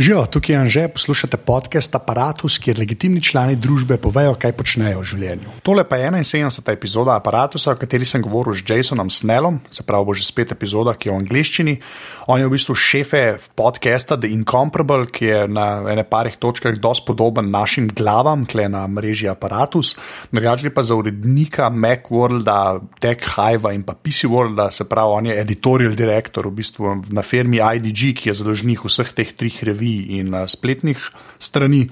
Živijo, tukaj je Anže, poslušate podcast Apparatus, kjer legitimni člani družbe povejo, kaj počnejo v življenju. Tole pa je 71. epizoda Apparatusa, o kateri sem govoril z Jasonom Snellom, se pravi, bo že spet epizoda, ki je v angliščini. On je v bistvu šefe podcasta The Incomparable, ki je na ene parih točkah dosti podoben našim glavam, kle na mreži Apparatus. Drugače pa za urednika Macworlda, Tech Hive in pa PC Worlda, se pravi, on je editorial director v bistvu na firmi IDG, ki je zadolžnik vseh teh treh revij in uh, spletnih strani.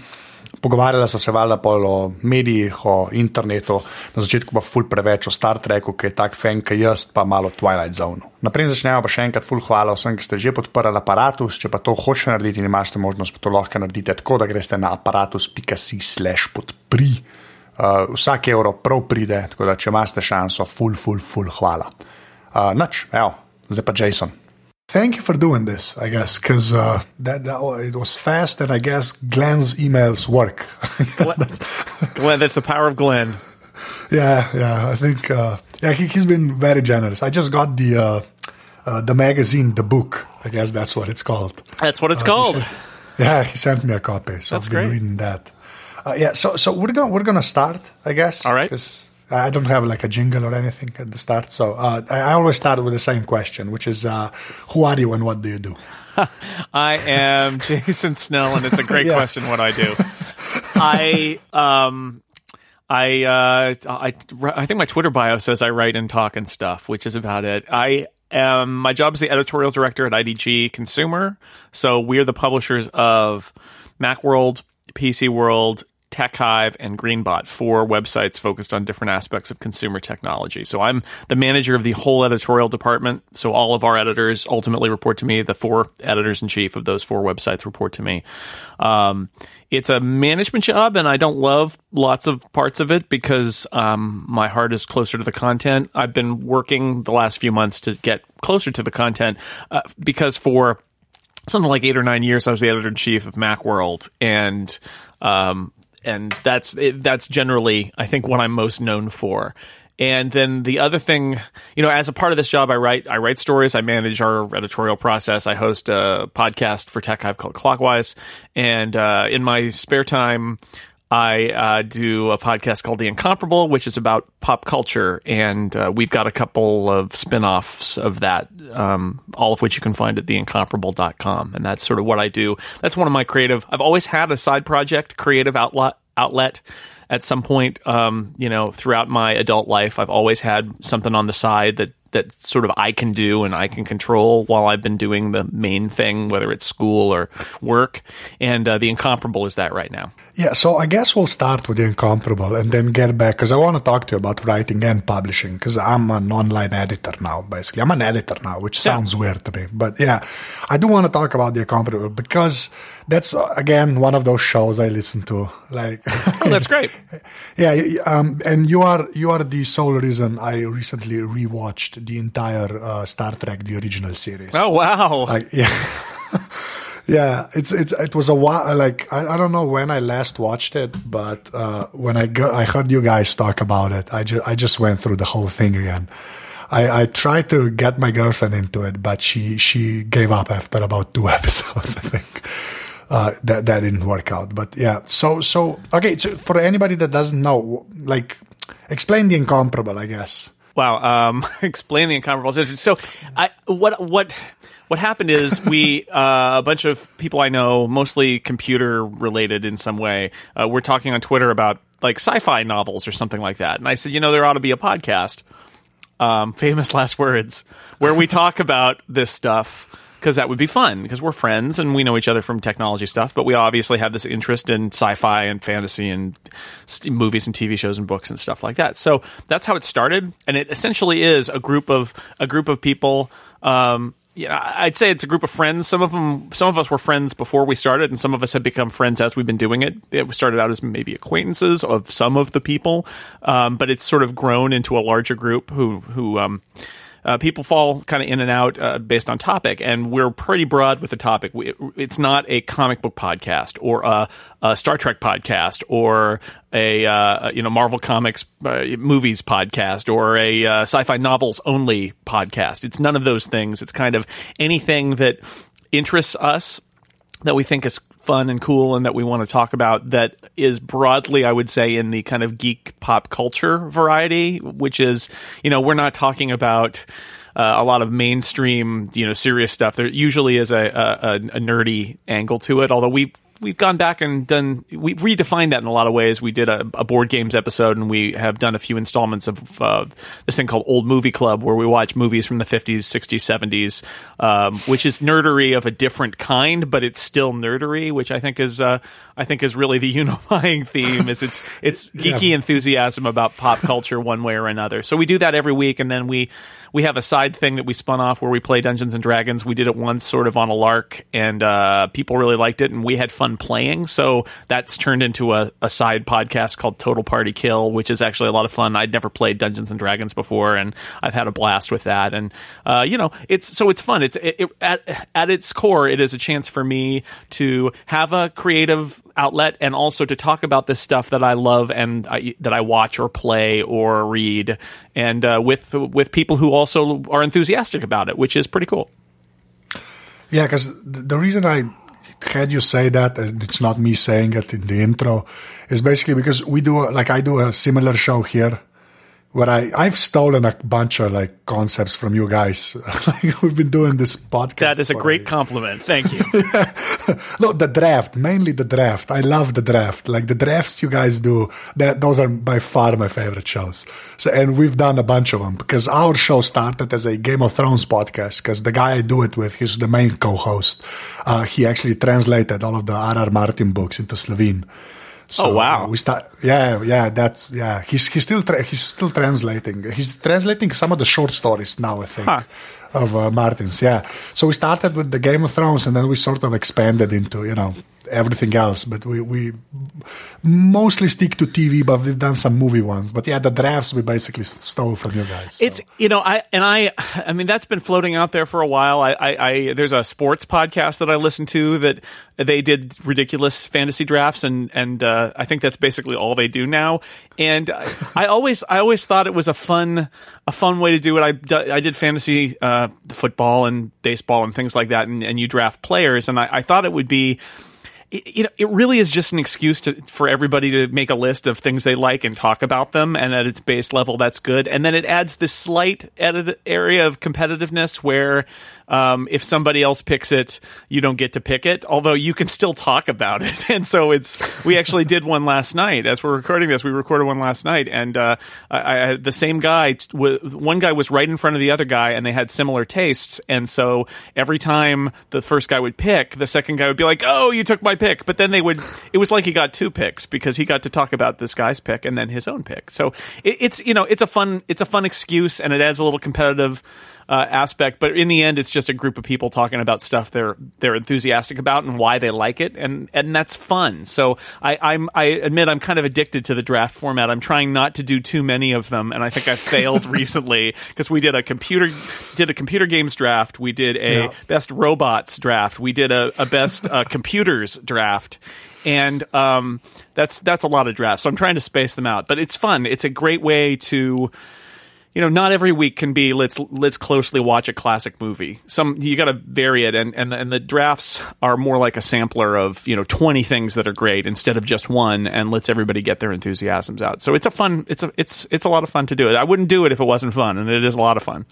Pogovarjala so se valjda o medijih, o internetu, na začetku pa ful preveč o Star Treku, ki je tak fan, ki jaz pa malo Twilight Zone. Naprej začnemo pa še enkrat ful hvala vsem, ki ste že podprli aparatus. Če pa to hočete narediti in imate možnost, pa to lahko naredite tako, da greste na aparatus.si/slash podpri. Uh, vsak evro prav pride, tako da če imate šanso, ful, ful, ful, hvala. Uh, noč, evo, zdaj pa Jason. Thank you for doing this, I guess, because uh, that, that it was fast, and I guess Glenn's emails work. that's, Glenn, that's the power of Glenn. Yeah, yeah, I think uh, yeah, he, has been very generous. I just got the uh, uh, the magazine, the book. I guess that's what it's called. That's what it's Uh, called. he sent- yeah, he sent me a copy, so That's I've been great. reading that. Uh, yeah, so so we're gonna we're gonna start, I guess. All right. 'Cause I don't have like a jingle or anything at the start, so uh, I, I always start with the same question, which is, uh, who are you and what do you do? I am Jason Snell, and it's a great Yeah. question what I do. I um I uh I I think my Twitter bio says I write and talk and stuff, which is about it. I am my job is the editorial director at IDG Consumer, so we're the publishers of Macworld, PC World. Tech Hive and Greenbot, four websites focused on different aspects of consumer technology. So I'm the manager of the whole editorial department. So all of our editors ultimately report to me. The four editors in chief of those four websites report to me. Um, it's a management job, and I don't love lots of parts of it because um, my heart is closer to the content. I've been working the last few months to get closer to the content uh, because for something like eight or nine years, I was the editor in chief of MacWorld, and um, and that's it, that's generally, I think, what I'm most known for. And then the other thing, you know, as a part of this job, I write I write stories. I manage our editorial process. I host a podcast for Tech Hive called Clockwise, and uh, in my spare time. I uh, do a podcast called The Incomparable, which is about pop culture, and uh, we've got a couple of spin-offs of that, um, all of which you can find at theincomparable.com. And that's sort of what I do. That's one of my creative. I've always had a side project, creative outlet. Outlet. At some point, um, you know, throughout my adult life, I've always had something on the side that that sort of I can do and I can control while I've been doing the main thing, whether it's school or work. And uh, the incomparable is that right now. Yeah, so I guess we'll start with the incomparable and then get back because I want to talk to you about writing and publishing because I'm an online editor now, basically. I'm an editor now, which sounds weird to me. But yeah, I do want to talk about the incomparable because that's, uh, again, one of those shows I listen to. Like, Oh, that's great. yeah, um, and you are you are the sole reason I recently rewatched the entire uh, Star Trek, the original series. Oh wow! Like, yeah. Yeah, it's it's it was a while. Like I, I don't know when I last watched it, but uh, when I go, I heard you guys talk about it. I just I just went through the whole thing again. I, I tried to get my girlfriend into it, but she she gave up after about two episodes. I think uh, that that didn't work out. But yeah, so so okay. So for anybody that doesn't know, like, explain the incomparable. I guess. Wow. Um, explain the incomparable. So, I what what what happened is we uh, a bunch of people I know, mostly computer related in some way, uh, we're talking on Twitter about like sci-fi novels or something like that, and I said, you know, there ought to be a podcast, um, famous last words, where we talk about this stuff. Because that would be fun. Because we're friends and we know each other from technology stuff, but we obviously have this interest in sci-fi and fantasy and st- movies and TV shows and books and stuff like that. So that's how it started, and it essentially is a group of a group of people. Um, yeah, I'd say it's a group of friends. Some of them, some of us were friends before we started, and some of us have become friends as we've been doing it. It started out as maybe acquaintances of some of the people, um, but it's sort of grown into a larger group who who. Um, uh, people fall kind of in and out uh, based on topic, and we're pretty broad with the topic. We, it's not a comic book podcast or a, a Star Trek podcast or a uh, you know Marvel Comics uh, movies podcast or a uh, sci-fi novels only podcast. It's none of those things. It's kind of anything that interests us that we think is fun and cool and that we want to talk about that is broadly i would say in the kind of geek pop culture variety which is you know we're not talking about uh, a lot of mainstream, you know, serious stuff. There usually is a, a, a nerdy angle to it. Although we we've gone back and done we've redefined that in a lot of ways. We did a, a board games episode, and we have done a few installments of uh, this thing called Old Movie Club, where we watch movies from the fifties, sixties, seventies, um, which is nerdery of a different kind, but it's still nerdery, which I think is uh, I think is really the unifying theme. Is it's it's geeky yeah. enthusiasm about pop culture one way or another. So we do that every week, and then we we have a side thing that we spun off where we play Dungeons and Dragons. We did it once, sort of on a lark, and uh, people really liked it, and we had fun playing. So that's turned into a, a, side podcast called Total Party Kill, which is actually a lot of fun. I'd never played Dungeons and Dragons before, and I've had a blast with that. And uh, you know, it's so it's fun. It's it, it, at at its core, it is a chance for me to have a creative outlet and also to talk about this stuff that I love and I, that I watch or play or read, and uh, with with people who also are enthusiastic about it, which is pretty cool. Yeah, because the reason I had you say that, and it's not me saying it in the intro, is basically because we do like I do a similar show here where I I've stolen a bunch of like concepts from you guys. like we've been doing this podcast. That is a great compliment. Thank you. yeah. No, the draft, mainly the draft. I love the draft. Like the drafts you guys do. That those are by far my favorite shows. So and we've done a bunch of them because our show started as a Game of Thrones podcast. Because the guy I do it with, he's the main co-host. Uh, he actually translated all of the R.R. Martin books into Slovene. So, oh wow! We start. Yeah, yeah. That's yeah. He's he's still tra- he's still translating. He's translating some of the short stories now. I think. Huh. Of uh, Martin's, yeah. So we started with the Game of Thrones, and then we sort of expanded into, you know, everything else. But we, we mostly stick to TV, but we've done some movie ones. But yeah, the drafts we basically stole from you guys. So. It's you know I and I I mean that's been floating out there for a while. I, I, I there's a sports podcast that I listen to that they did ridiculous fantasy drafts and and uh, I think that's basically all they do now. And I, I always I always thought it was a fun a fun way to do it. I, I did fantasy uh, football and baseball and things like that, and, and you draft players, and I, I thought it would be it, it really is just an excuse to, for everybody to make a list of things they like and talk about them. And at its base level, that's good. And then it adds this slight area of competitiveness where um, if somebody else picks it, you don't get to pick it, although you can still talk about it. And so it's, we actually did one last night as we're recording this. We recorded one last night, and uh, I, I, the same guy, one guy was right in front of the other guy, and they had similar tastes. And so every time the first guy would pick, the second guy would be like, "Oh, you took my pick," but then they would. It was like he got two picks because he got to talk about this guy's pick and then his own pick. So it, it's you know it's a fun it's a fun excuse, and it adds a little competitive uh, aspect. But in the end, it's just a group of people talking about stuff they're they're enthusiastic about and why they like it, and and that's fun. So I I'm I admit I'm kind of addicted to the draft format. I'm trying not to do too many of them, and I think I failed recently because we did a computer did a computer games draft, we did a yeah. best robots draft, we did a, a best uh, computers draft and um, that's that's a lot of drafts. So I'm trying to space them out, but it's fun. It's a great way to you know, not every week can be let's let's closely watch a classic movie. Some you got to vary it, and and and the drafts are more like a sampler of you know twenty things that are great instead of just one, and lets everybody get their enthusiasms out. So it's a fun, it's a it's it's a lot of fun to do it. I wouldn't do it if it wasn't fun, and it is a lot of fun.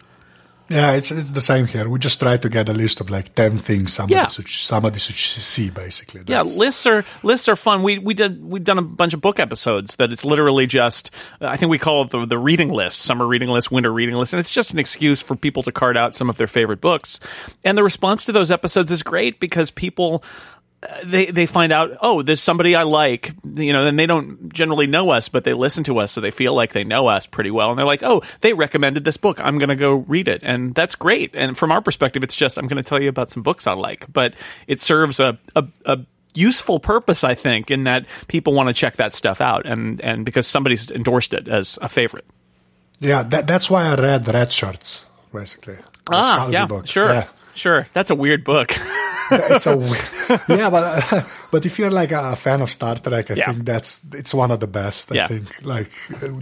Yeah, it's it's the same here. We just try to get a list of like ten things somebody yeah. should somebody should see basically. That's... Yeah, lists are lists are fun. We we did we've done a bunch of book episodes that it's literally just I think we call it the the reading list, summer reading list, winter reading list, and it's just an excuse for people to card out some of their favorite books. And the response to those episodes is great because people they they find out oh there's somebody I like you know and they don't generally know us but they listen to us so they feel like they know us pretty well. And they're like oh they recommended this book. I'm going to go read it. And that's great. And from our perspective it's just I'm going to tell you about some books I like. But it serves a, a, a useful purpose I think in that people want to check that stuff out and and because somebody's endorsed it as a favorite. Yeah that, that's why I read Red Shirts basically. Ah yeah book. sure yeah. sure. That's a weird book it's a yeah, but uh, but if you're like a fan of Star Trek, I yeah. think that's it's one of the best. I yeah. think like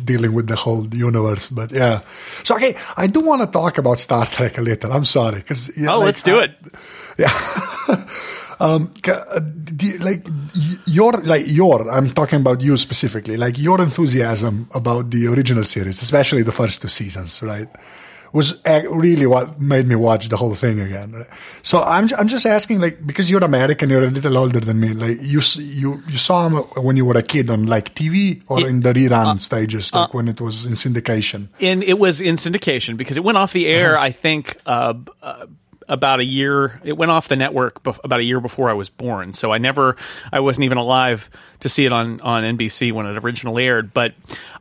dealing with the whole universe. But yeah, so okay, I do want to talk about Star Trek a little. I'm sorry because oh, like, let's do I, it. Yeah. um, uh, like your like your I'm talking about you specifically, like your enthusiasm about the original series, especially the first two seasons, right? Was really what made me watch the whole thing again. So I'm I'm just asking, like, because you're American, you're a little older than me. Like, you you you saw him when you were a kid on like TV or it, in the rerun uh, stages, like uh, when it was in syndication. And it was in syndication because it went off the air. Uh-huh. I think. Uh, uh, about a year. It went off the network bef- about a year before I was born, so I never, I wasn't even alive to see it on on NBC when it originally aired. But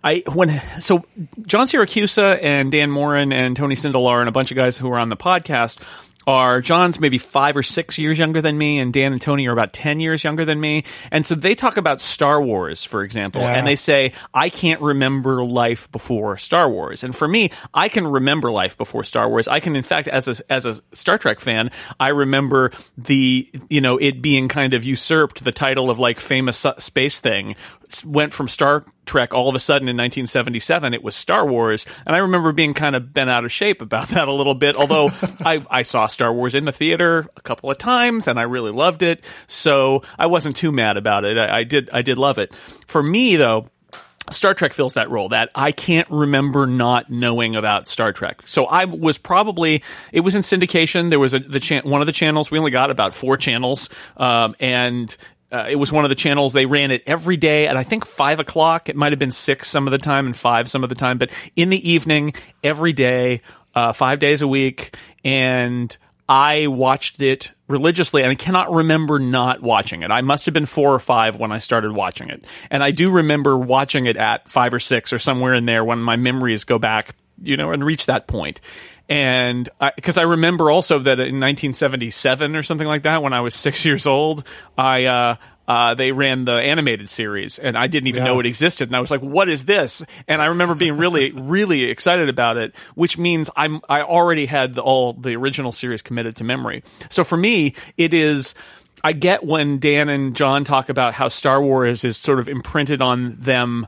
I when so John Siracusa and Dan Moren and Tony Sindelar and a bunch of guys who were on the podcast are John's maybe five or six years younger than me, and Dan and Tony are about 10 years younger than me. And so they talk about Star Wars, for example, yeah. and they say, I can't remember life before Star Wars. And for me, I can remember life before Star Wars. I can, in fact, as a, as a Star Trek fan, I remember the, you know, it being kind of usurped the title of like famous space thing. Went from Star Trek all of a sudden in 1977 it was Star Wars. And I remember being kind of bent out of shape about that a little bit although I, I saw Star Wars in the theater a couple of times and I really loved it. So I wasn't too mad about it. I, I did I did love it. For me though Star Trek fills that role that I can't remember not knowing about Star Trek. So I was probably it was in syndication. There was a the cha- one of the channels. We only got about four channels, um, and uh, it was one of the channels they ran it every day at I think five o'clock. It might have been six some of the time and five some of the time, but in the evening every day, uh, five days a week, and I watched it religiously, and I cannot remember not watching it. I must have been four or five when I started watching it, and I do remember watching it at five or six or somewhere in there when my memories go back, you know, and reach that point. and because I, I, remember also that in 1977 or something like that, when I was six years old, I uh, uh, they ran the animated series, and I didn't even yeah. know it existed. And I was like, "What is this?" And I remember being really, really excited about it, which means I'm I already had the, all the original series committed to memory. So for me, it is. I get when Dan and John talk about how Star Wars is sort of imprinted on them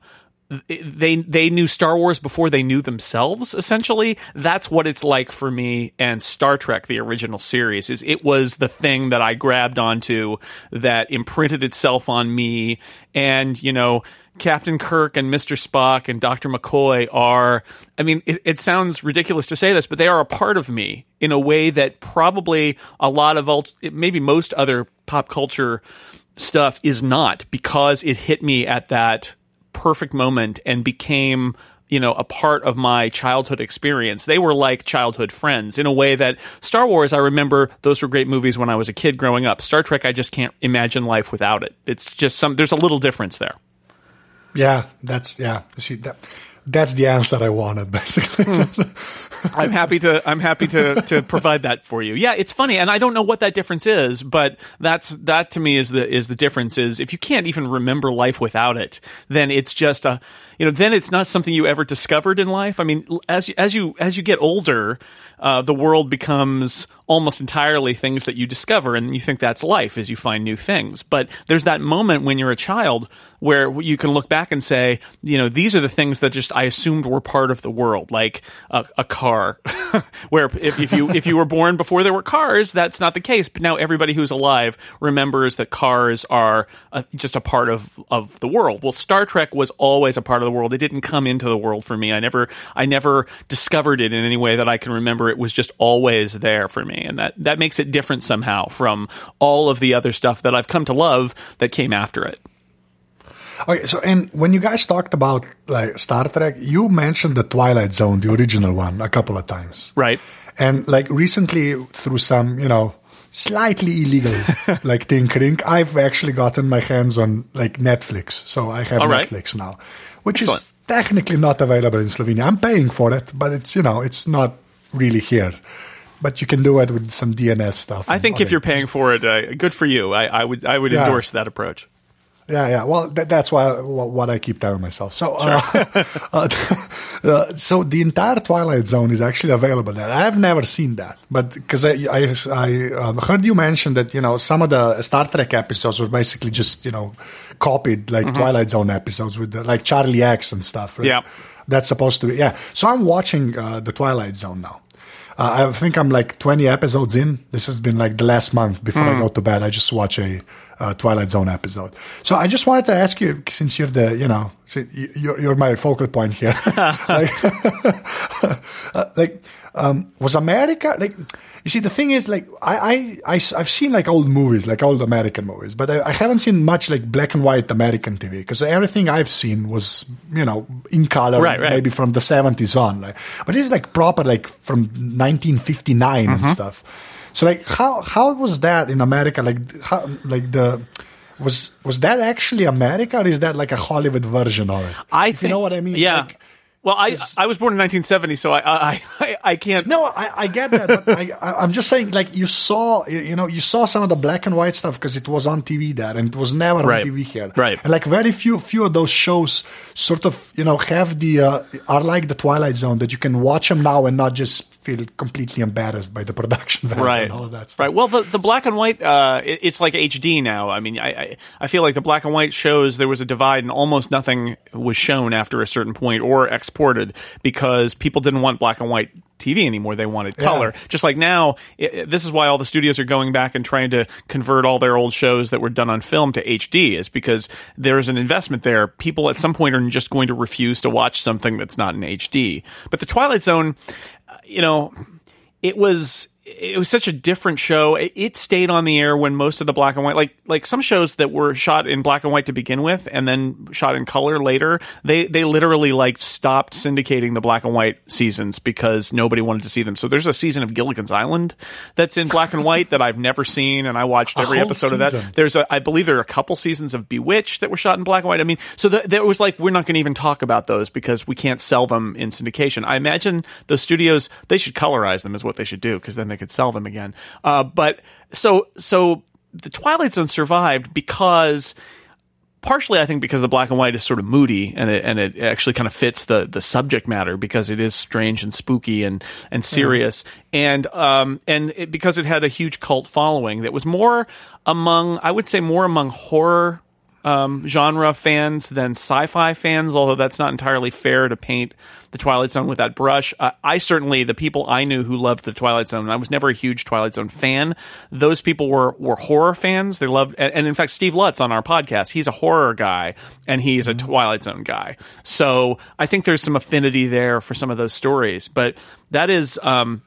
they they knew Star Wars before they knew themselves. Essentially, that's what it's like for me. And Star Trek, the original series, is it was the thing that I grabbed onto that imprinted itself on me. And you know, Captain Kirk and Mister Spock and Doctor McCoy are. I mean, it, it sounds ridiculous to say this, but they are a part of me in a way that probably a lot of maybe most other pop culture stuff is not because it hit me at that perfect moment and became you know a part of my childhood experience. They were like childhood friends in a way that star wars i remember those were great movies when i was a kid growing up. Star trek i just can't imagine life without it. It's just some there's a little difference there. Yeah that's yeah. See that that's the answer that I wanted, basically. Hmm. I'm happy to I'm happy to to provide that for you. Yeah, it's funny, and I don't know what that difference is, but that's that to me is the is the difference. Is if you can't even remember life without it, then it's just a you know then it's not something you ever discovered in life. I mean, as as you as you get older, uh, the world becomes almost entirely things that you discover and you think that's life as you find new things. But there's that moment when you're a child where you can look back and say, you know, these are the things that just I assumed were part of the world, like a, a car. where if, if you if you were born before there were cars, that's not the case. But now everybody who's alive remembers that cars are a, just a part of of the world. Well, Star Trek was always a part of the world. It didn't come into the world for me. I never I never discovered it in any way that I can remember. It was just always there for me me, and that that makes it different somehow from all of the other stuff that I've come to love that came after it. Okay, so and when you guys talked about like Star Trek, you mentioned the Twilight Zone, the original one, a couple of times, right? And like recently, through some you know slightly illegal like tinkering, I've actually gotten my hands on like Netflix, so I have right. Netflix now, which Excellent. is technically not available in Slovenia. I'm paying for it, but it's you know it's not really here but you can do it with some DNS stuff. I think if you're paying for it, uh, good for you. I, I would I would yeah. endorse that approach. Yeah, yeah. Well, that, that's why what I keep telling myself. So, uh, sure. uh, uh, so the entire Twilight Zone is actually available there. I've never seen that, but because I I, I um, heard you mention that you know some of the Star Trek episodes were basically just you know copied like mm-hmm. Twilight Zone episodes with the, like Charlie X and stuff. Right? Yeah, that's supposed to be yeah. So I'm watching uh, the Twilight Zone now Uh, I think I'm like 20 episodes in. This has been like the last month before I go to bed. I just watch a uh, Twilight Zone episode. So I just wanted to ask you, since you're the, you know, you're, you're my focal point here. like, uh, like um, was America like? You see, the thing is, like, I, I, I, have seen like old movies, like old American movies, but I, I haven't seen much like black and white American TV because everything I've seen was, you know, in color, Right, right. maybe from the 70s on. Like, but it's like proper, like from 1959 Mm-hmm. and stuff. So, like, how how was that in America? Like, how, like the was was that actually America, or is that like a Hollywood version of it? I if you know what I mean? Yeah. Like, well, I I was born in 1970, so I I I, I can't. No, I, I get that, but I, I'm just saying, like you saw, you you know, you saw some of the black and white stuff because it was on TV there, and it was never Right. on TV here, Right. And like very few, few of those shows, sort of, you know, have the uh, are like the Twilight Zone that you can watch them now and not just feel completely embarrassed by the production value right and all of that stuff. right well the, the black and white uh, it- it's like hd now i mean I, I i feel like the black and white shows there was a divide and almost nothing was shown after a certain point or exported because people didn't want black and white TV anymore. They wanted color. Just like now, i i- this is why all the studios are going back and trying to convert all their old shows that were done on film to HD, is because there's an investment there. People at some point are just going to refuse to watch something that's not in HD. But the Twilight Zone, you know, it was it was such a different show. It, stayed on the air when most of the black and white, like like some shows that were shot in black and white to begin with, and then shot in color later. They they literally like stopped syndicating the black and white seasons because nobody wanted to see them. So there's a season of Gilligan's Island that's in black and white that I've never seen, and I watched every episode of that. There's a, I believe there are a couple seasons of Bewitched that were shot in black and white. I mean, so th- there was like we're not going to even talk about those because we can't sell them in syndication. I imagine those studios they should colorize them is what they should do because then they could sell them again. Uh, but so so the Twilight Zone survived because partially I think because the black and white is sort of moody and it and it actually kind of fits the the subject matter because it is strange and spooky and and serious and um and it, because it had a huge cult following that was more among I would say more among horror um, genre fans than sci-fi fans, although that's not entirely fair to paint the Twilight Zone with that brush. Uh, I certainly, the people I knew who loved the Twilight Zone, and I was never a huge Twilight Zone fan. Those people were were horror fans. They loved, and, and in fact, Steve Lutz on our podcast, he's a horror guy and he's a Twilight Zone guy. So I think there's some affinity there for some of those stories. But that is. Um,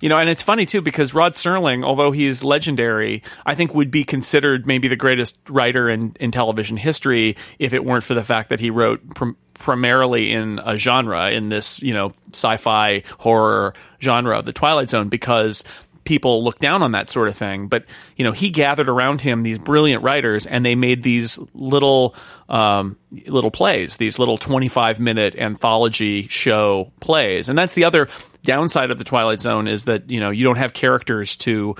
you know, and it's funny too because Rod Serling, although he's legendary, I think would be considered maybe the greatest writer in, in television history if it weren't for the fact that he wrote prim- primarily in a genre, in this, you know, sci fi horror genre of the Twilight Zone, because people look down on that sort of thing. But, you know, he gathered around him these brilliant writers and they made these little, um, little plays, these little 25 minute anthology show plays. And that's the other downside of the Twilight Zone is that, you know, you don't have characters to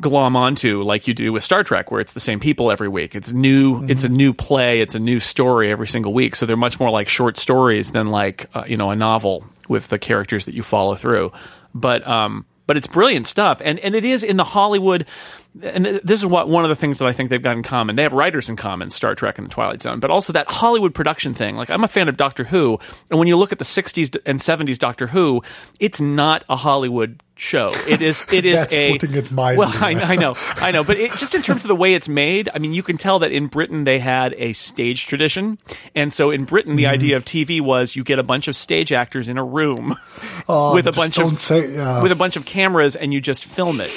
glom onto like you do with Star Trek, where it's the same people every week. It's new. It's a new play. It's a new story every single week. So they're much more like short stories than like uh, you know a novel with the characters that you follow through. But um, but it's brilliant stuff, and and it is in the Hollywood. And this is what one of the things that I think they've got in common. They have writers in common, Star Trek and the Twilight Zone, but also that Hollywood production thing. Like I'm a fan of Doctor Who, and when you look at the '60s and '70s Doctor Who, it's not a Hollywood show. It is. It is That's a. putting it well, I, I know, I know, but it, just in terms of the way it's made, I mean, you can tell that in Britain they had a stage tradition, and so in Britain the mm-hmm. idea of TV was you get a bunch of stage actors in a room oh, with a Oh, bunch of say- yeah. with a bunch of cameras, and you just film it.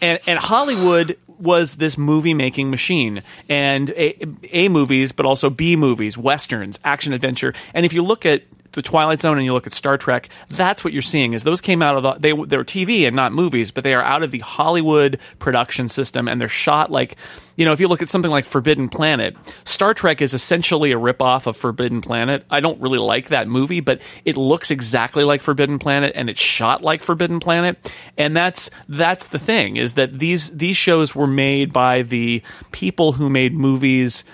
And and Hollywood was this movie making machine and a, a movies, but also B movies, westerns, action adventure. And if you look at the Twilight Zone and you look at Star Trek, that's what you're seeing. Is those came out of the they they're TV and not movies, but they are out of the Hollywood production system and they're shot like you know if you look at something like Forbidden Planet, Star Trek is essentially a ripoff of Forbidden Planet. I don't really like that movie, but it looks exactly like Forbidden Planet and it's shot like Forbidden Planet, and that's that's the thing is that these these shows were made by the people who made movies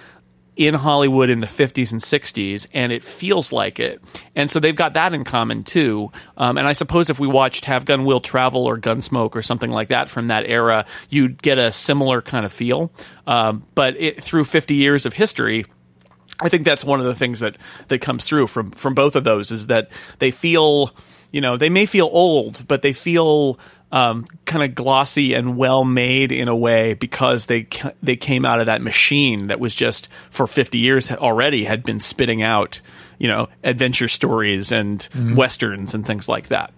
in Hollywood in the 50s and 60s, and it feels like it. And so they've got that in common too. Um, and I suppose if we watched Have Gun Will Travel or Gunsmoke or something like that from that era, you'd get a similar kind of feel. Um, but it, through 50 years of history, I think that's one of the things that that comes through from from both of those is that they feel, you know, they may feel old, but they feel um, kind of glossy and well made in a way because they they came out of that machine that was just for 50 years already had been spitting out, you know, adventure stories and mm-hmm. westerns and things like that.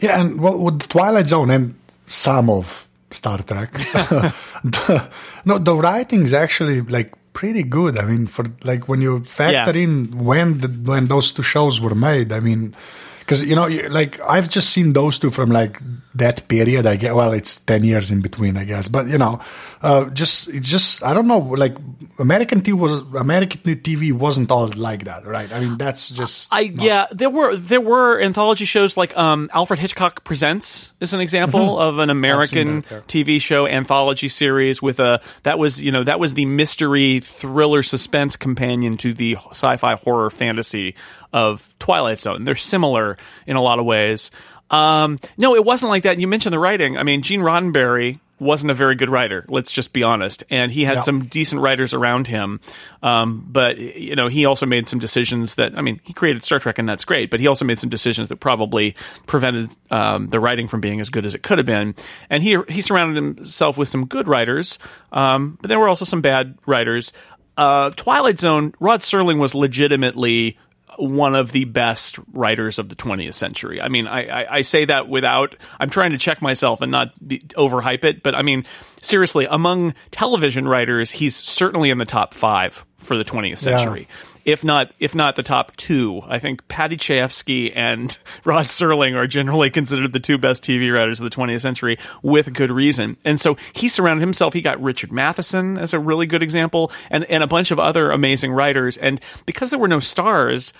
Yeah, and well, with the Twilight Zone and some of Star Trek, the, no, the writing's actually like pretty good. I mean, for like when you factor yeah. in when the, when those two shows were made, I mean, because you know, like I've just seen those two from like that period. I get well, it's ten years in between, I guess. But you know, uh, just it's just I don't know. Like American TV was American TV wasn't all like that, right? I mean, that's just. I not- yeah, there were there were anthology shows like um, Alfred Hitchcock Presents is an example mm-hmm. of an American TV show anthology series with a that was you know that was the mystery thriller suspense companion to the sci-fi horror fantasy of Twilight Zone. They're similar in a lot of ways. Um, no, it wasn't like that. You mentioned the writing. I mean, Gene Roddenberry wasn't a very good writer. Let's just be honest. And he had yeah. some decent writers around him, um, but you know he also made some decisions that I mean he created Star Trek and that's great, but he also made some decisions that probably prevented um, the writing from being as good as it could have been. And he he surrounded himself with some good writers, um, but there were also some bad writers. Uh, Twilight Zone, Rod Serling was legitimately one of the best writers of the 20th century. I mean, I, I, I, say that without, I'm trying to check myself and not be, overhype it, but I mean, seriously, among television writers, he's certainly in the top five for the 20th century. Yeah if not if not the top two. I think Paddy Chayefsky and Rod Serling are generally considered the two best TV writers of the 20th century, with good reason. And so he surrounded himself. He got Richard Matheson as a really good example, and and a bunch of other amazing writers. And because there were no stars,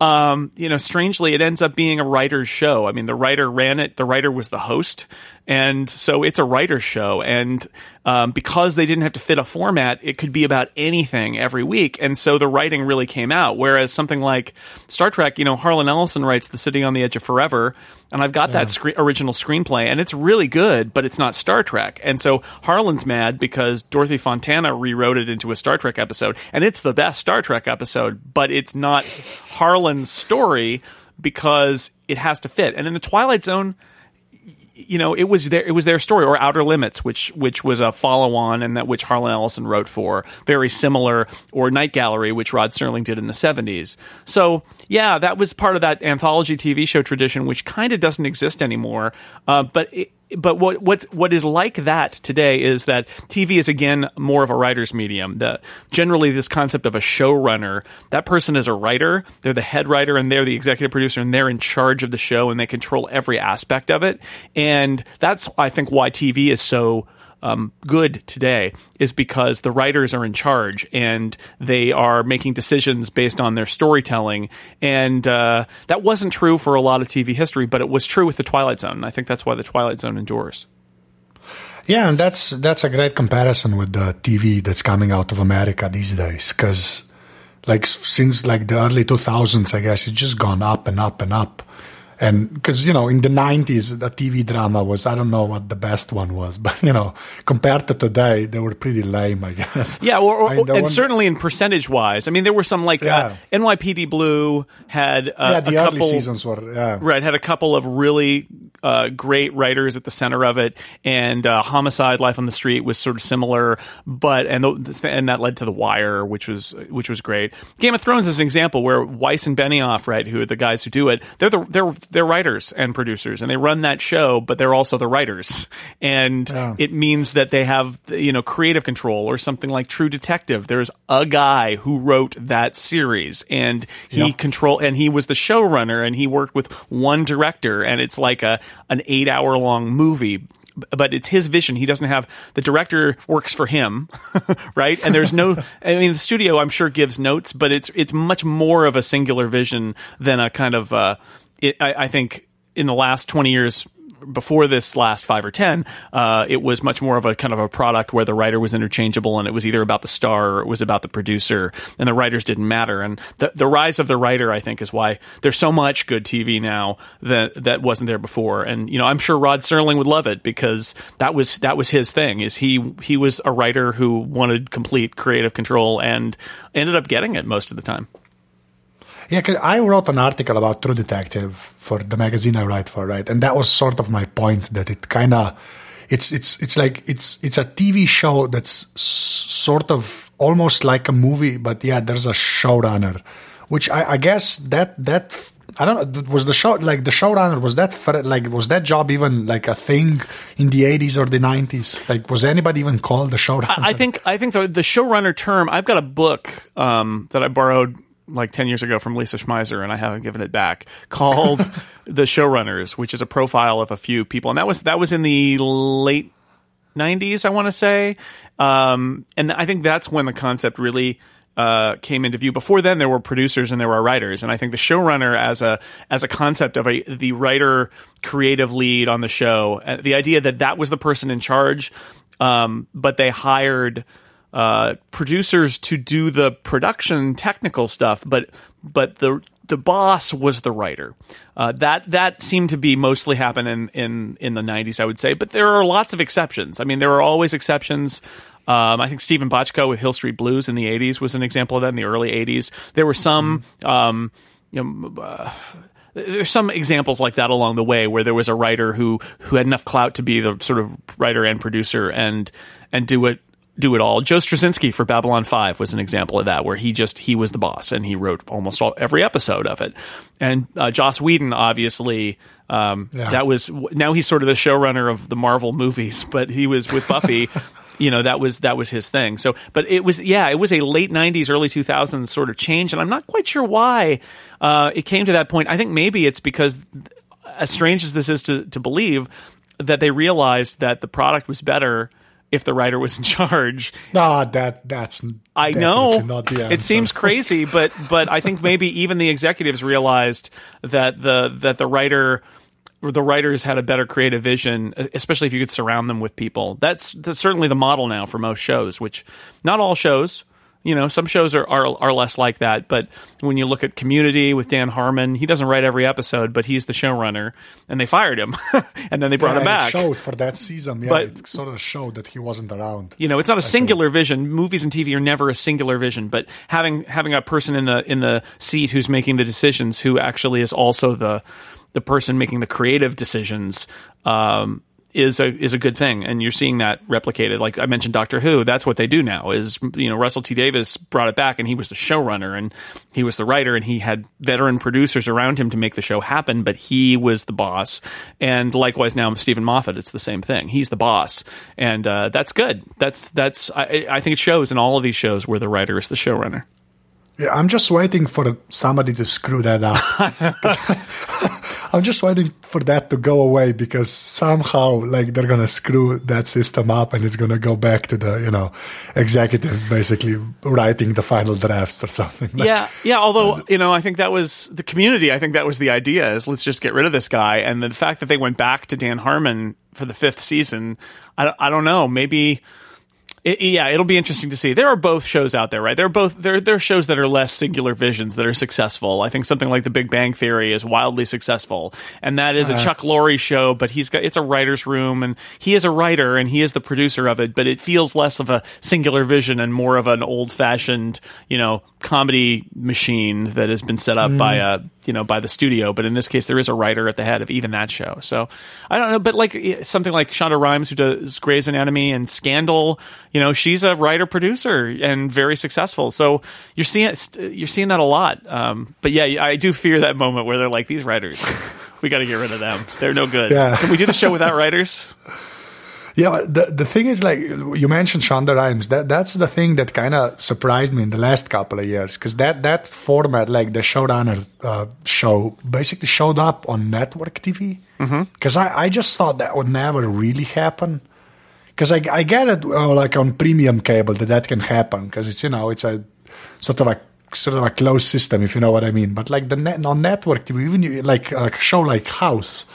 um, you know, strangely, it ends up being a writer's show. I mean, the writer ran it, the writer was the host, and so it's a writer's show. And um, because they didn't have to fit a format, it could be about anything every week. And so the writing really came out. Whereas something like Star Trek, you know, Harlan Ellison writes The City on the Edge of Forever, and I've got yeah. that scre- original screenplay, and it's really good, but it's not Star Trek. And so Harlan's mad because Dorothy Fontana rewrote it into a Star Trek episode, and it's the best Star Trek episode, but it's not Harlan's story because it has to fit. And in the Twilight Zone, you know, it was their it was their story, or Outer Limits, which which was a follow on, and that which Harlan Ellison wrote for, very similar, or Night Gallery, which Rod Serling did in the seventies. So yeah, that was part of that anthology TV show tradition, which kind of doesn't exist anymore. Uh, but it, but what what what is like that today is that TV is again more of a writer's medium. The generally this concept of a showrunner, that person is a writer, they're the head writer and they're the executive producer and they're in charge of the show and they control every aspect of it. And that's I think why TV is so um, good today is because the writers are in charge and they are making decisions based on their storytelling. And uh, that wasn't true for a lot of TV history, but it was true with the Twilight Zone. And I think that's why the Twilight Zone endures. Yeah, and that's that's a great comparison with the TV that's coming out of America these days, because like since like the early 2000s, I guess it's just gone up and up and up and because you know in the 90s the tv drama was i don't know what the best one was but you know compared to today they were pretty lame i guess yeah or, or, I mean, and one, certainly in percentage wise i mean there were some like uh, yeah. uh, nypd blue had uh, yeah the a early couple, seasons were yeah right had a couple of really uh, great writers at the center of it, and uh, Homicide: Life on the Street was sort of similar, but and the, and that led to The Wire, which was which was great. Game of Thrones is an example where Weiss and Benioff, right, who are the guys who do it, they're the they're they're writers and producers, and they run that show, but they're also the writers, and yeah. it means that they have you know creative control or something like True Detective. There's a guy who wrote that series, and he yep. control and he was the showrunner, and he worked with one director, and it's like a an eight hour long movie but it's his vision. He doesn't have the director works for him, right? And there's no. I mean, the studio I'm sure gives notes, but it's it's much more of a singular vision than a kind of. Uh, it, I, I think in the last 20 years before this last five or ten, uh, it was much more of a kind of a product where the writer was interchangeable, and it was either about the star or it was about the producer, and the writers didn't matter. And the the rise of the writer, I think, is why there's so much good TV now that that wasn't there before. And you know, I'm sure Rod Serling would love it because that was that was his thing. Is he he was a writer who wanted complete creative control and ended up getting it most of the time. Yeah, cause I wrote an article about True Detective for the magazine I write for, right? And that was sort of my point that it kind of it's it's it's like it's it's a TV show that's sort of almost like a movie, but yeah, there's a showrunner, which I, I guess that that I don't know was the show like the showrunner was that for, like was that job even like a thing in the 80s or the 90s like was anybody even called the showrunner I, I think I think the, the showrunner term I've got a book um, that I borrowed like 10 years ago from Lisa Schmeiser, and I haven't given it back, called The Showrunners, which is a profile of a few people. And that was, that was in the late 90s, I want to say. Um, and I think that's when the concept really uh, came into view. Before then, there were producers and there were writers, and I think the showrunner as a as a concept of a the writer creative lead on the show, uh, the idea that that was the person in charge, um, but they hired uh, producers to do the production technical stuff, but but the the boss was the writer. Uh, that that seemed to be mostly happen in, in in the '90s, I would say. But there are lots of exceptions. I mean, there are always exceptions. Um, I think Steven Bochco with Hill Street Blues in the '80s was an example of that. In the early '80s, there were some. Um, you know, uh, there's some examples like that along the way where there was a writer who who had enough clout to be the sort of writer and producer and and do it do it all. Joe Straczynski for Babylon 5 was an example of that, where he just, he was the boss and he wrote almost all, every episode of it. And uh, Joss Whedon, obviously, um, yeah. that was, now he's sort of the showrunner of the Marvel movies, but he was with Buffy. you know that was that was his thing. So, but it was yeah, it was a late '90s, early 2000s sort of change, and I'm not quite sure why uh, it came to that point. I think maybe it's because, as strange as this is to to believe, that they realized that the product was better if the writer was in charge. Ah, that that's I know it seems crazy, but but I think maybe even the executives realized that the that the writer the writers had a better creative vision, especially if you could surround them with people. That's, that's certainly the model now for most shows, which not all shows, you know, some shows are, are are less like that, but when you look at Community with Dan Harmon, he doesn't write every episode, but he's the showrunner, and they fired him, and then they brought yeah, him back. It showed for that season, yeah, but, it sort of showed that he wasn't around. You know, it's not a singular vision. Movies and TV are never a singular vision, but having having a person in the in the seat who's making the decisions, who actually is also the the person making the creative decisions, um, is a is a good thing, and you're seeing that replicated. Like I mentioned, Doctor Who. That's what they do now. Is you know Russell T Davies brought it back, and he was the showrunner, and he was the writer, and he had veteran producers around him to make the show happen. But he was the boss, and likewise now Steven Moffat. It's the same thing. He's the boss, and uh, that's good. That's that's I, I think it shows in all of these shows where the writer is the showrunner. Yeah, I'm just waiting for somebody to screw that up. I'm just waiting for that to go away because somehow, like, they're gonna screw that system up, and it's gonna go back to the, you know, executives basically writing the final drafts or something. yeah, yeah. Although, you know, I think that was the community. I think that was the idea: is let's just get rid of this guy. And the fact that they went back to Dan Harmon for the fifth season, I, I don't know. Maybe it, yeah, it'll be interesting to see. There are both shows out there, right? There are both there there are shows that are less singular visions that are successful. I think something like The Big Bang Theory is wildly successful, and that is a uh-huh. Chuck Lorre show. But he's got it's a writer's room, and he is a writer and he is the producer of it. But it feels less of a singular vision and more of an old fashioned, you know, comedy machine that has been set up mm. by a you know by the studio. But in this case, there is a writer at the head of even that show. So I don't know, but like something like Shonda Rhimes who does Grey's Anatomy and Scandal you know she's a writer producer and very successful so you're seeing you're seeing that a lot um, but yeah i do fear that moment where they're like these writers we got to get rid of them they're no good yeah. can we do the show without writers yeah, the the thing is, like you mentioned, Shonda Rhimes. That that's the thing that kind of surprised me in the last couple of years because that that format, like the showrunner uh, show, basically showed up on network TV. Because mm-hmm. I I just thought that would never really happen because I, I get it uh, like on premium cable that that can happen because it's you know it's a sort of a sort of a closed system if you know what I mean. But like the net, on network, TV, even you, like a show like House,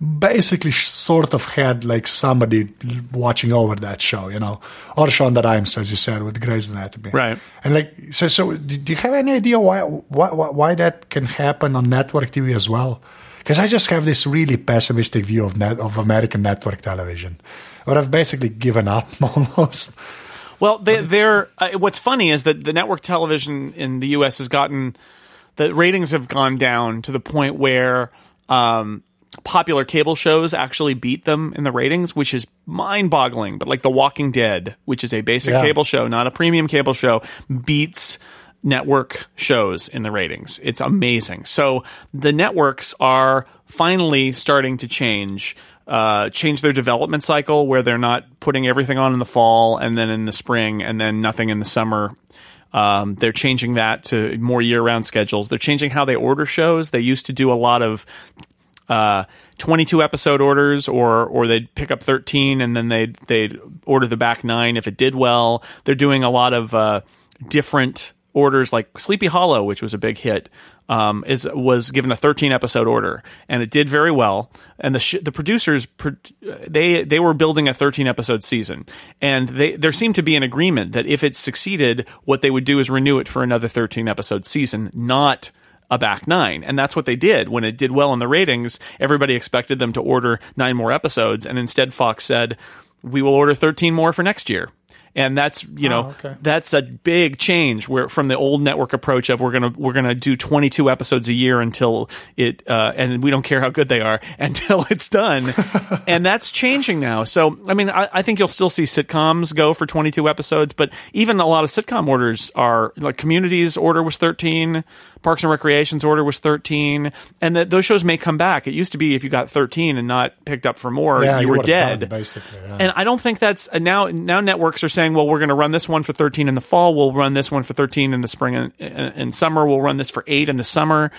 basically sort of had like somebody watching over that show, you know, or Shonda Rhimes, as you said, with Grey's Anatomy, Right. And like, so, so do you have any idea why, why, why that can happen on network TV as well? Because I just have this really pessimistic view of net, of American network television, where I've basically given up almost. Well, they, they're. Uh, what's funny is that the network television in the U.S. has gotten the ratings have gone down to the point where um, popular cable shows actually beat them in the ratings, which is mind-boggling. But like The Walking Dead, which is a basic Yeah. cable show, not a premium cable show, beats network shows in the ratings. It's amazing. So the networks are finally starting to change. Uh, change their development cycle where they're not putting everything on in the fall and then in the spring and then nothing in the summer um, they're changing that to more year-round schedules. They're changing how they order shows. They used to do a lot of uh, 22 episode orders, or or they'd pick up 13 and then they'd they'd order the back nine if it did well. They're doing a lot of uh, different orders, like Sleepy Hollow, which was a big hit. Um, is was given a 13 episode order and it did very well. And the sh- the producers pro- they they were building a 13 episode season, and they there seemed to be an agreement that if it succeeded, what they would do is renew it for another 13 episode season, not a back nine. And that's what they did. When it did well in the ratings, everybody expected them to order nine more episodes. And instead, Fox said, we will order 13 more for next year. And that's you know okay. that's a big change where from the old network approach of we're gonna we're gonna do 22 episodes a year until it uh, and we don't care how good they are until it's done. And that's changing now. So I mean I, I think you'll still see sitcoms go for 22 episodes but even a lot of sitcom orders are like Community's order was 13 Parks and Recreation's order was 13 and that those shows may come back it used to be if you got 13 and not picked up for more Yeah, you, you were would've done, dead basically, yeah. and I don't think that's now. Now networks are saying, well, we're going to run this one for 13 in the fall. We'll run this one for 13 in the spring and, and, and summer. We'll run this for eight in the summer,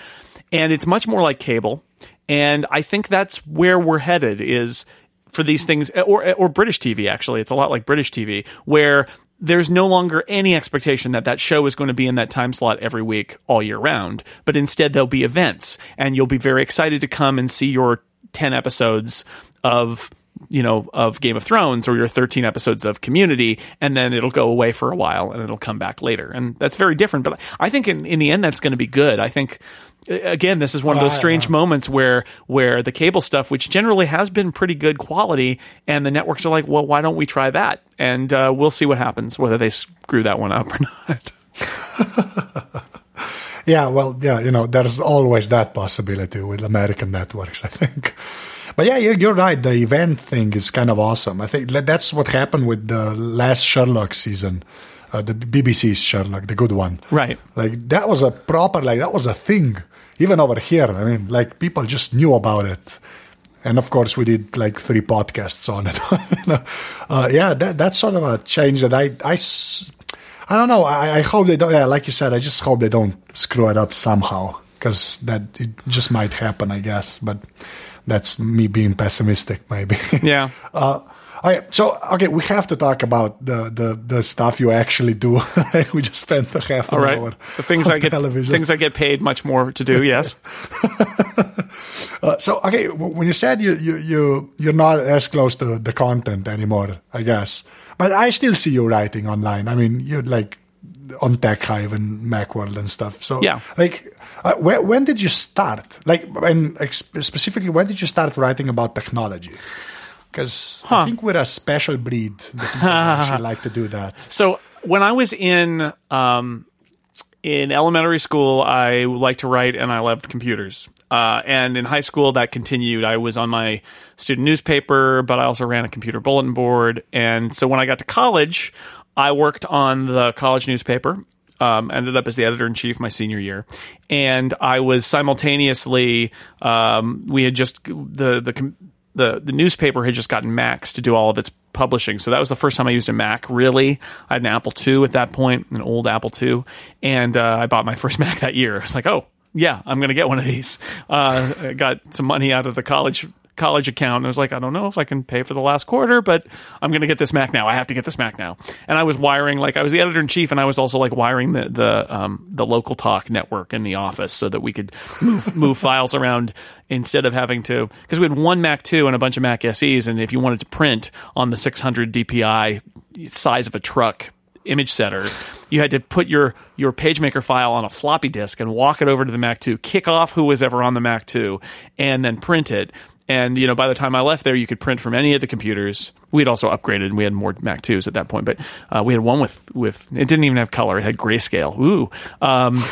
and it's much more like cable. And I think that's where we're headed. Is for these things, or or British TV. Actually, it's a lot like British TV, where there's no longer any expectation that that show is going to be in that time slot every week all year round, but instead there'll be events, and you'll be very excited to come and see your 10 episodes of you know of Game of Thrones or your 13 episodes of Community and then it'll go away for a while and it'll come back later. And that's very different but I think in, in the end that's going to be good. I think again this is one of those strange moments where where the cable stuff which generally has been pretty good quality and the networks are like well why don't we try that? And uh, we'll see what happens whether they screw that one up or not. Yeah, well, yeah, you know, there's always that possibility with American networks, I think. But yeah, you- you're right. The event thing is kind of awesome. I think that's what happened with the last Sherlock season, uh, the BBC's Sherlock, the good one. Right. Like that was a proper, like that was a thing. Even over here, I mean, like people just knew about it. And of course, we did like three podcasts on it. uh, yeah, that, that's sort of a change that I, I, s- I don't know. I, I hope they don't. Yeah, like you said, I just hope they don't screw it up somehow because that it just might happen, I guess. But that's me being pessimistic, maybe. yeah Uh, okay, so okay, we have to talk about the the, the stuff you actually do. we just spent a half an all right hour. the things on I get television. things I get paid much more to do yes Uh, so okay, when you said you you you you're not as close to the content anymore, I guess, but I still see you writing online. I mean, you're like on TechHive and Macworld and stuff. So Yeah. like. Uh, where, when did you start? Like, and specifically, when did you start writing about technology? Because I think we're a special breed that actually like to do that. So when I was in um, in elementary school, I liked to write and I loved computers. Uh, and in high school, that continued. I was on my student newspaper, but I also ran a computer bulletin board. And so when I got to college, I worked on the college newspaper. Um, ended up as the editor in chief my senior year, and I was simultaneously. Um, we had just the the the the newspaper had just gotten Macs to do all of its publishing. So that was the first time I used a Mac. Really, I had an Apple II at that point, an old Apple II, and uh, I bought my first Mac that year. I was like, oh yeah, I'm going to get one of these. Uh, got some money out of the college college account. And I was like, I don't know if I can pay for the last quarter, but I'm going to get this Mac now. I have to get this Mac now. And I was wiring, like, I was the editor in chief, and I was also like wiring the the um, the LocalTalk network in the office so that we could move move files around instead of having to because we had one Mac 2 and a bunch of Mac SEs, and if you wanted to print on the 600 DPI size of a truck image setter, you had to put your your PageMaker file on a floppy disk and walk it over to the Mac 2, kick off who was ever on the Mac 2, and then print it. And you know, by the time I left there, you could print from any of the computers. We had also upgraded, and we had more Mac 2s at that point. But uh, we had one with with it didn't even have color; it had grayscale. Ooh! Um,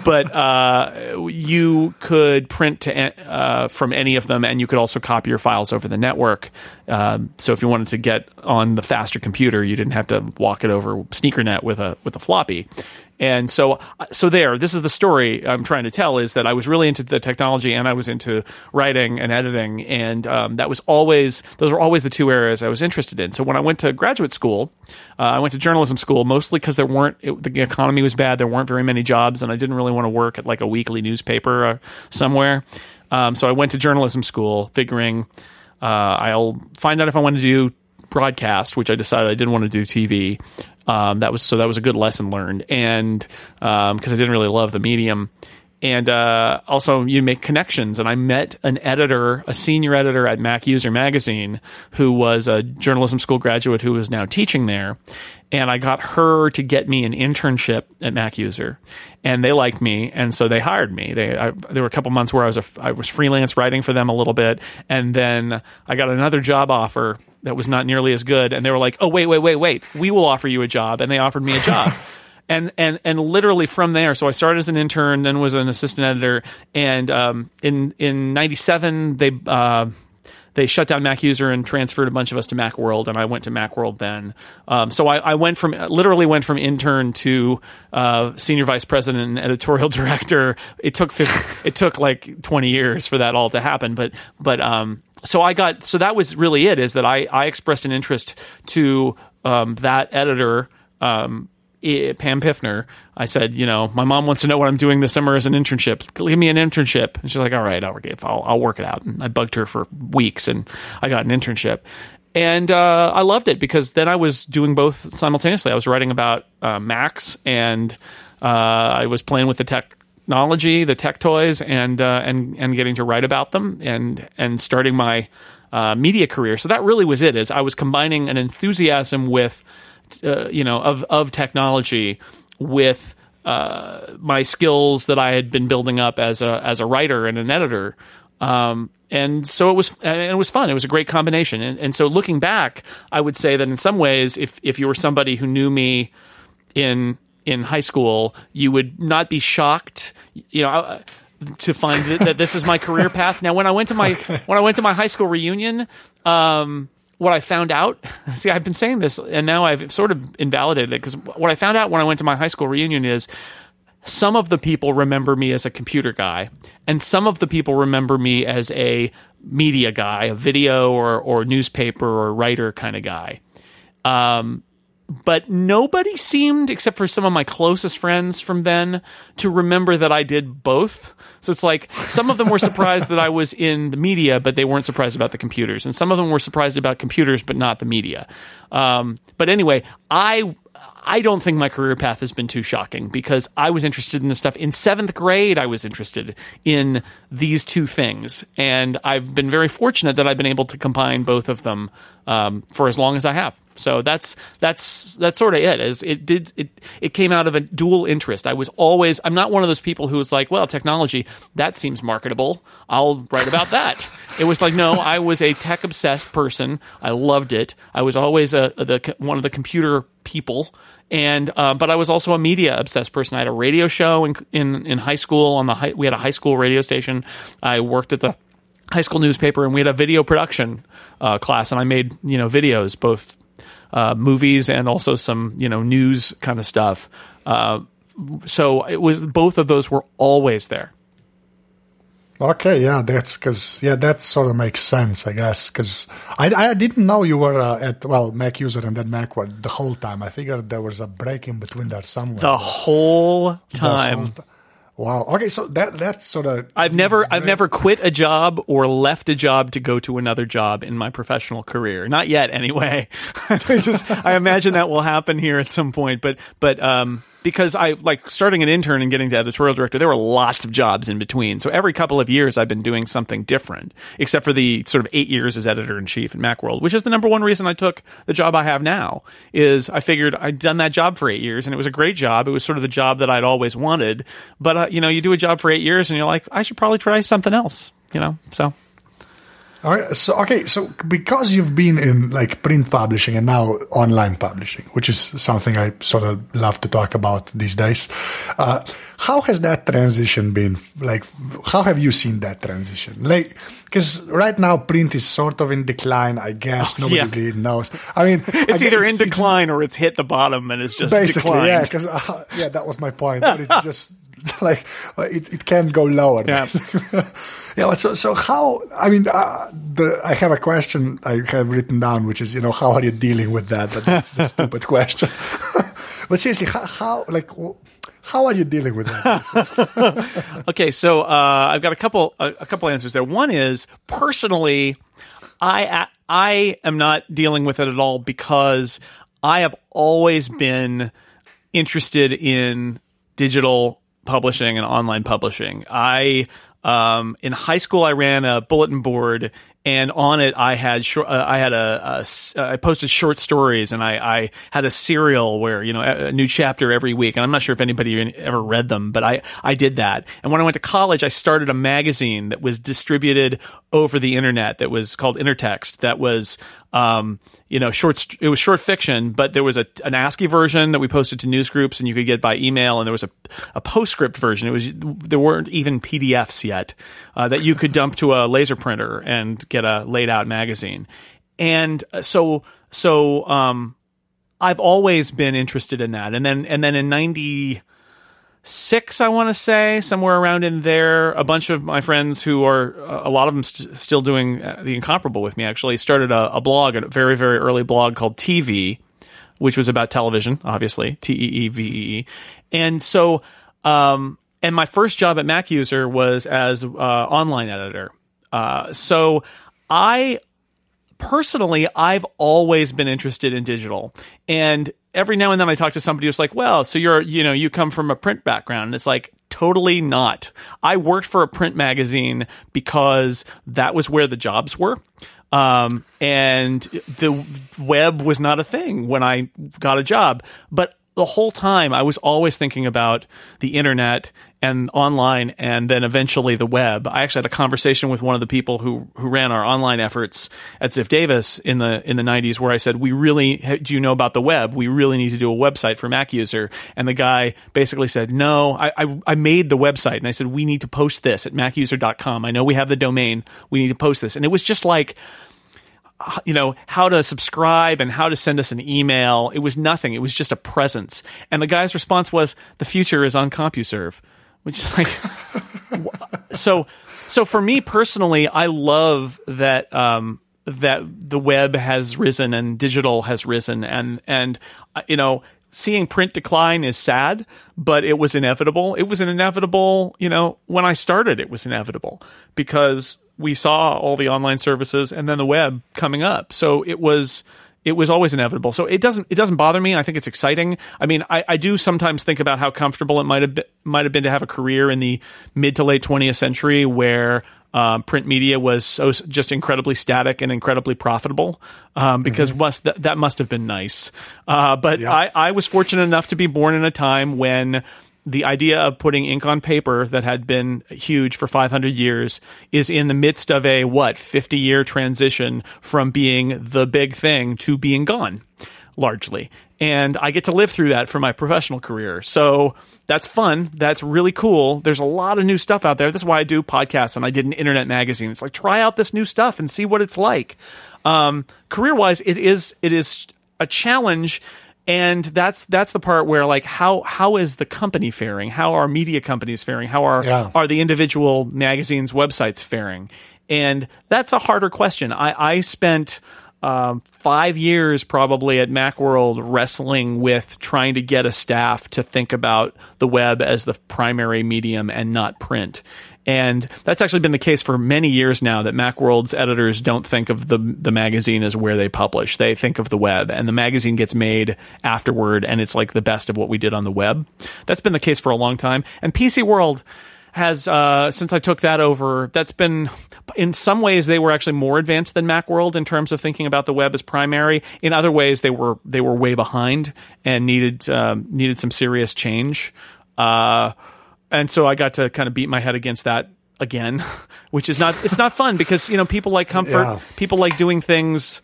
but uh, you could print to, uh, from any of them, and you could also copy your files over the network. Um, so if you wanted to get on the faster computer, you didn't have to walk it over SneakerNet with a with a floppy. And so, so there, this is the story I'm trying to tell is that I was really into the technology and I was into writing and editing. And um, that was always, those were always the two areas I was interested in. So when I went to graduate school, uh, I went to journalism school mostly because there weren't, it, the economy was bad. There weren't very many jobs and I didn't really want to work at like a weekly newspaper uh, somewhere. Um, so I went to journalism school figuring uh, I'll find out if I want to do broadcast, which I decided I didn't want to do TV. Um, that was so that was a good lesson learned, and because um, I didn't really love the medium, and uh, also you make connections. And I met an editor, a senior editor at MacUser magazine, who was a journalism school graduate who is now teaching there, and I got her to get me an internship at MacUser, and they liked me, and so they hired me. They I, there were a couple months where I was a, I was freelance writing for them a little bit, and then I got another job offer that was not nearly as good, and they were like, "Oh wait, wait, wait, wait, we will offer you a job," and they offered me a job. and and and literally from there, so I started as an intern, then was an assistant editor, and um, in in '97 they uh, they shut down MacUser and transferred a bunch of us to Macworld, and I went to Macworld then. Um, so I, I, went from literally went from intern to uh, senior vice president and editorial director. It took 50, it took like twenty years for that all to happen, but but um, so I got so that was really it is that I I expressed an interest to um, that editor. Um, Pam Pfiffner, I said, you know, my mom wants to know what I'm doing this summer as an internship. Give me an internship. And she's like, all right, I'll, I'll, I'll work it out. And I bugged her for weeks and I got an internship. And uh, I loved it because then I was doing both simultaneously. I was writing about uh, Macs and uh, I was playing with the tech technology, the tech toys, and uh, and and getting to write about them, and and starting my uh, media career. So that really was it. Is I was combining an enthusiasm with, uh, you know, of of technology with uh, my skills that I had been building up as a as a writer and an editor. Um, and so it was and it was fun. It was a great combination. And, and so looking back, I would say that in some ways, if if you were somebody who knew me in in high school, you would not be shocked, you know, uh, to find that, this is my career path. Now, when I went to my when I went to my high school reunion, um, what I found out, see, I've been saying this, and now I've sort of invalidated it because what I found out when I went to my high school reunion is some of the people remember me as a computer guy, and some of the people remember me as a media guy, a video or or newspaper or writer kind of guy. Um, but nobody seemed, except for some of my closest friends from then, to remember that I did both. So it's like some of them were surprised that I was in the media, but they weren't surprised about the computers, and some of them were surprised about computers, but not the media. Um, but anyway, I I don't think my career path has been too shocking because I was interested in this stuff. In seventh grade, I was interested in these two things. And I've been very fortunate that I've been able to combine both of them um, for as long as I have. So that's that's that's sort of it. Is it did it it came out of a dual interest. I was always I'm not one of those people who was like, well, technology that seems marketable. I'll write about that. it was like no, I was a tech obsessed person. I loved it. I was always a the one of the computer people and uh, but I was also a media obsessed person. I had a radio show in in, in high school on the high, we had a high school radio station. I worked at the high school newspaper, and we had a video production uh, class, and I made you know videos, both uh, movies and also some you know news kind of stuff. Uh, so it was both of those were always there. Okay, yeah, that's because yeah, that sort of makes sense, I guess. Because I, I didn't know you were uh, at well MacUser and then Macworld the whole time. I figured there was a break in between that somewhere. The whole time. The whole Wow. Okay, so that that's sort of I've never I've never quit a job or left a job to go to another job in my professional career. Not yet, anyway. just, I imagine that will happen here at some point. But but um, because I like starting an intern and getting to editorial director, there were lots of jobs in between. So every couple of years, I've been doing something different, except for the sort of eight years as editor in chief at MacWorld, which is the number one reason I took the job I have now. Is I figured I'd done that job for eight years and it was a great job. It was sort of the job that I'd always wanted. But uh, you know, you do a job for eight years and you're like, I should probably try something else. You know, so. All right, so okay, so because you've been in like print publishing and now online publishing, which is something I sort of love to talk about these days, uh, how has that transition been? Like, how have you seen that transition? Like, because right now print is sort of in decline, I guess. Nobody yeah. really knows. I mean, it's I, either it's, in decline or it's hit the bottom and it's just basically, declined. yeah, because uh, yeah, that was my point. But it's just like it, it can go lower. Yeah. yeah. So, so how? I mean, uh, the, I have a question I have written down, which is, you know, how are you dealing with that? But that's a stupid question. but seriously, how, how, like, how are you dealing with that? okay, so uh, I've got a couple a, a couple answers there. One is personally, I I am not dealing with it at all because I have always been interested in digital publishing and online publishing. I um, in high school I ran a bulletin board and on it I had short, uh, I had a, a uh, I posted short stories and I, I had a serial where you know a, a, new chapter every week and I'm not sure if anybody ever read them but I I did that and when I went to college I started a magazine that was distributed over the internet that was called Intertext that was um, you know, short. It was short fiction, but there was a an ASCII version that we posted to news groups, and you could get by email. And there was a a postscript version. It was there weren't even PDFs yet uh, that you could dump to a laser printer and get a laid out magazine. And so so um, I've always been interested in that. And then and then in ninety. 90 six, I want to say, somewhere around in there. A bunch of my friends who are, a lot of them st- still doing uh, the incomparable with me, actually started a, a, blog, a very, very early blog called TeeVee, which was about television, obviously, T E E V E E. And so, um, and my first job at MacUser was as uh, online editor. Uh, so I personally, I've always been interested in digital. And every now and then I talk to somebody who's like, well, so you're, you know, you come from a print background. And it's like, totally not. I worked for a print magazine because that was where the jobs were. Um, and the web was not a thing when I got a job. But the whole time I was always thinking about the internet and online and then eventually the web. I actually had a conversation with one of the people who who ran our online efforts at Ziff Davis in the in the 90s where I said, "We really do you know about the web? We really need to do a website for MacUser." And the guy basically said, "No, I I, I made the website." And I said, "We need to post this at macuser.com. I know we have the domain. We need to post this." And it was just like you know, how to subscribe and how to send us an email. It was nothing. It was just a presence. And the guy's response was, "The future is on CompuServe," which is like, so. So for me personally, I love that um, that the web has risen and digital has risen, and and uh, you know, seeing print decline is sad, but it was inevitable. It was an inevitable, you know, when I started, it was inevitable because we saw all the online services and then the web coming up. So it was it was always inevitable. So it doesn't it doesn't bother me. I think it's exciting. I mean, I, I do sometimes think about how comfortable it might have been, might have been to have a career in the mid to late 20th century where um, print media was so just incredibly static and incredibly profitable um, because mm-hmm. must that, that must have been nice. Uh, but yeah. I, I was fortunate enough to be born in a time when the idea of putting ink on paper that had been huge for 500 years is in the midst of a what 50 year transition from being the big thing to being gone largely and I get to live through that for my professional career. So that's fun. That's really cool. There's a lot of new stuff out there. That's why I do podcasts and I did an internet magazine. It's like try out this new stuff and see what it's like. Um, career wise, it is it is a challenge. And that's that's the part where like how how is the company faring? How are media companies faring? How are yeah. are the individual magazines websites faring? And that's a harder question. I, I spent um, five years probably at Macworld wrestling with trying to get a staff to think about the web as the primary medium and not print. And that's actually been the case for many years now that Macworld's editors don't think of the the magazine as where they publish. They think of the web and the magazine gets made afterward and it's like the best of what we did on the web. That's been the case for a long time. And PC World has uh, since I took that over, that's been in some ways they were actually more advanced than Macworld in terms of thinking about the web as primary. In other ways, they were they were way behind and needed um, needed some serious change. Uh, and so I got to kind of beat my head against that again, which is not it's not fun because you know people like comfort, Yeah. people like doing things.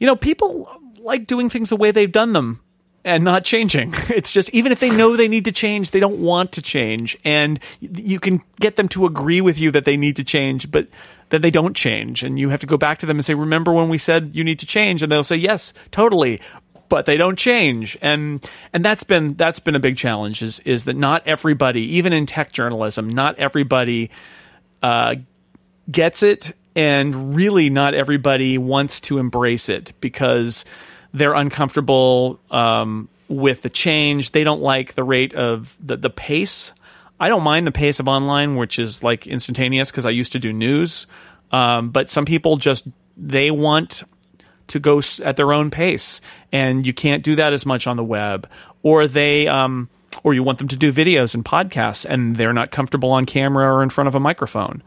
You know, people like doing things the way they've done them and not changing. It's just even if they know they need to change, they don't want to change, and you can get them to agree with you that they need to change, but then they don't change, and you have to go back to them and say, "Remember when we said you need to change?" And they'll say, "Yes, totally." But they don't change, and and that's been that's been a big challenge. Is is that not everybody, even in tech journalism, not everybody uh, gets it, and really not everybody wants to embrace it because they're uncomfortable um, with the change. They don't like the rate of the, the pace. I don't mind the pace of online, which is like instantaneous because I used to do news. Um, but some people just they want to go at their own pace, and you can't do that as much on the web. Or they, um, or you want them to do videos and podcasts, and they're not comfortable on camera or in front of a microphone.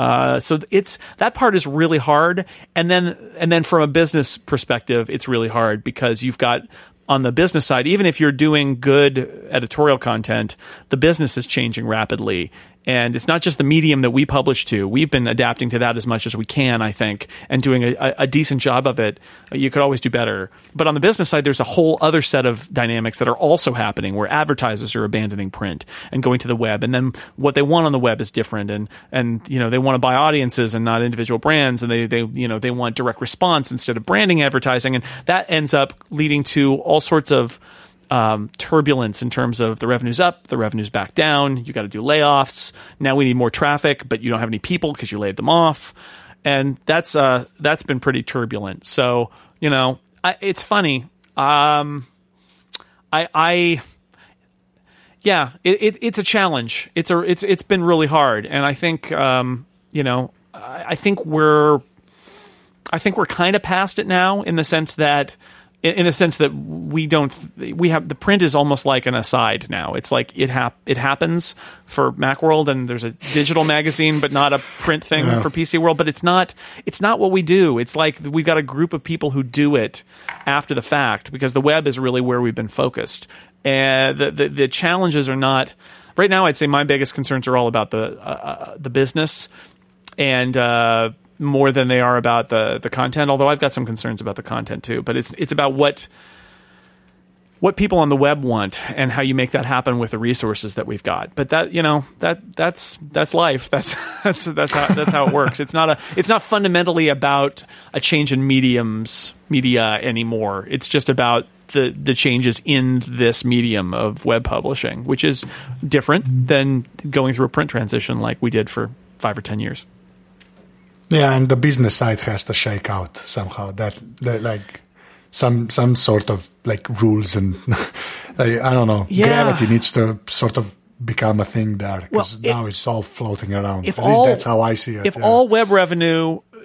Uh, so it's that part is really hard, and then and then from a business perspective, it's really hard because you've got on the business side, even if you're doing good editorial content, the business is changing rapidly. And it's not just the medium that we publish to. We've been adapting to that as much as we can, I think, and doing a, a- decent job of it. You could always do better. But on the business side, there's a whole other set of dynamics that are also happening where advertisers are abandoning print and going to the web. And then what they want on the web is different. And, and, you know, they want to buy audiences and not individual brands. And they, they, you know, they want direct response instead of branding advertising. And that ends up leading to all sorts of, um, turbulence in terms of the revenue's up, the revenue's back down. You got to do layoffs. Now we need more traffic, but you don't have any people because you laid them off, and that's uh, that's been pretty turbulent. So you know, I, it's funny. Um, I I yeah, it, it, it's a challenge. It's a it's it's been really hard, and I think um, you know I, I think we're I think we're kind of past it now in the sense that in, in a sense that we don't we have the print is almost like an aside now. It's like it hap- it happens for Macworld and there's a digital magazine but not a print thing for PC World, but it's not it's not what we do. It's like we've got a group of people who do it after the fact because the web is really where we've been focused. And the the, the challenges are not right now I'd say my biggest concerns are all about the uh, uh, the business and uh, more than they are about the the content. Although I've got some concerns about the content too, but it's it's about what what people on the web want and how you make that happen with the resources that we've got. But that you know that that's that's life. That's that's that's how that's how it works. It's not a it's not fundamentally about a change in mediums media anymore. It's just about the the changes in this medium of web publishing, which is different than going through a print transition like we did for five or ten years. Yeah, and the business side has to shake out somehow. That, that like some some sort of like rules and I, I don't know. Yeah. Gravity needs to sort of become a thing there because Well, now it's all floating around. if At least all- that's how I see it. if yeah. all web revenue uh,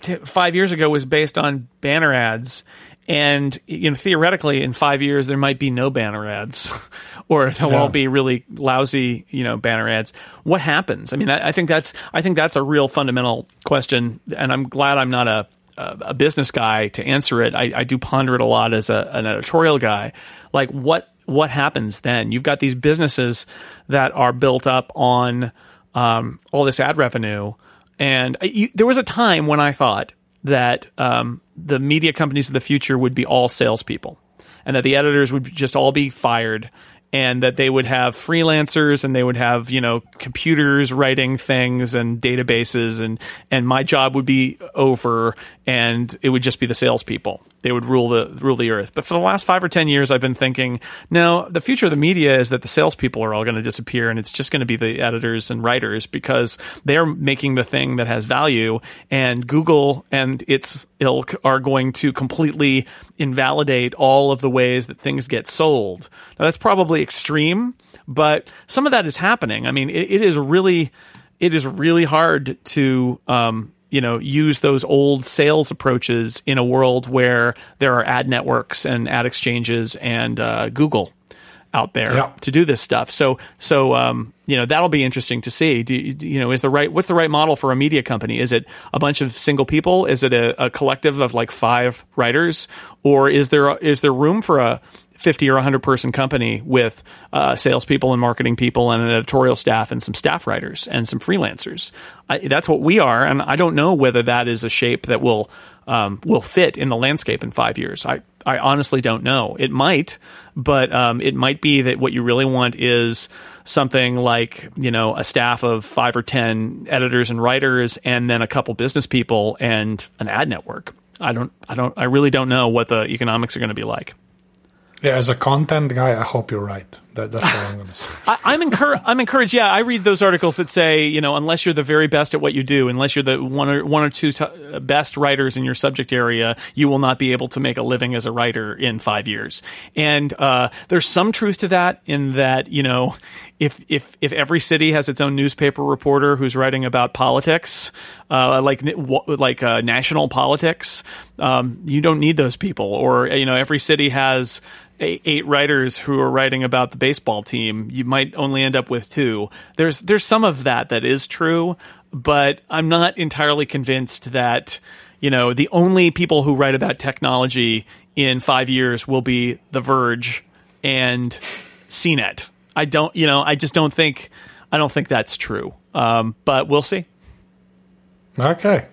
t- five years ago was based on banner ads and you know theoretically in five years there might be no banner ads or they'll Yeah. all be really lousy you know banner ads what happens i mean I, I think that's i think that's a real fundamental question and i'm glad i'm not a a a business guy to answer it. I, I do ponder it a lot as a, an editorial guy. Like what what happens then? You've got these businesses that are built up on um, all this ad revenue, and you, there was a time when I thought that um, the media companies of the future would be all salespeople, and that the editors would just all be fired, and that they would have freelancers and they would have you know computers writing things and databases and and my job would be over and it would just be the salespeople. They would rule the rule the earth. But for the last five or ten years, I've been thinking, no, the future of the media is that the salespeople are all going to disappear, and it's just going to be the editors and writers because they're making the thing that has value, and Google and its ilk are going to completely invalidate all of the ways that things get sold. Now that's probably extreme, but some of that is happening. I mean, it, it is really, it is really hard to. Um, you know use those old sales approaches in a world where there are ad networks and ad exchanges and uh, Google out there Yeah. to do this stuff. So so um, you know that'll be interesting to see. Do you, you know is the right what's the right model for a media company? Is it a bunch of single people? Is it a, a collective of like five writers, or is there is there room for a 50 or 100 person company with uh, salespeople and marketing people and an editorial staff and some staff writers and some freelancers. I, that's what we are, and I don't know whether that is a shape that will um, will fit in the landscape in five years. I I honestly don't know. It might, but um, it might be that what you really want is something like you know a staff of five or ten editors and writers, and then a couple business people and an ad network. I don't. I don't. I really don't know what the economics are going to be like. Yeah, as a content guy, I hope you're right. That, that's all I'm going to say. I, I'm encouraged. I'm encouraged. Yeah, I read those articles that say, you know, unless you're the very best at what you do, unless you're the one or one or two t- best writers in your subject area, you will not be able to make a living as a writer in five years. And uh, there's some truth to that. In that, you know, if if if every city has its own newspaper reporter who's writing about politics, uh, like like uh, national politics, um, you don't need those people. Or you know, every city has eight, writers who are writing about the baseball team, you might only end up with two. There's there's some of that that is true, but I'm not entirely convinced that you know the only people who write about technology in five years will be The Verge and CNET. I don't, you know, I just don't think I don't think that's true. Um, but we'll see. Okay.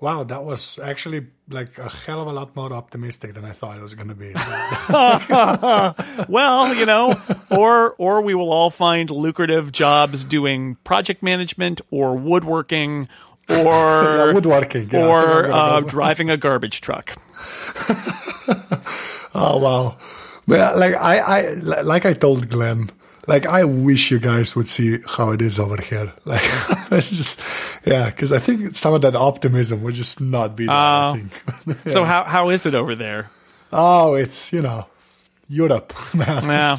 Wow, that was actually like a hell of a lot more optimistic than I thought it was going to be. well, you know, or or we will all find lucrative jobs doing project management or woodworking or Yeah, woodworking, yeah, I think I'm or uh, driving a garbage truck. oh wow, but like I, I like I told Glenn, like I wish you guys would see how it is over here. Like it's just yeah, because I think some of that optimism would just not be there. I Oh. think. So how how is it over there? oh, it's you know Europe, man. Yeah.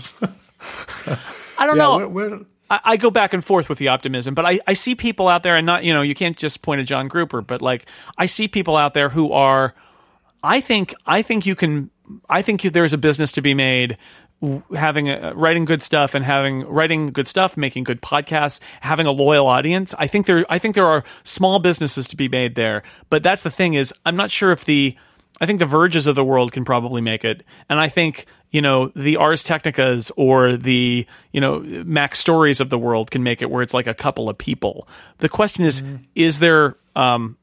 I don't yeah, know. we're, we're I, I go back and forth with the optimism, but I, I see people out there, and not you know you can't just point at John Gruber, but like I see people out there who are, I think I think you can, I think you, there's a business to be made having a, writing good stuff and having writing good stuff, making good podcasts, having a loyal audience. I think there I think there are small businesses to be made there, but that's the thing is I'm not sure if the I think the Verges of the world can probably make it, and I think you know the Ars Technicas or the you know MacStories of the world can make it where it's like a couple of people. The question is, is there um,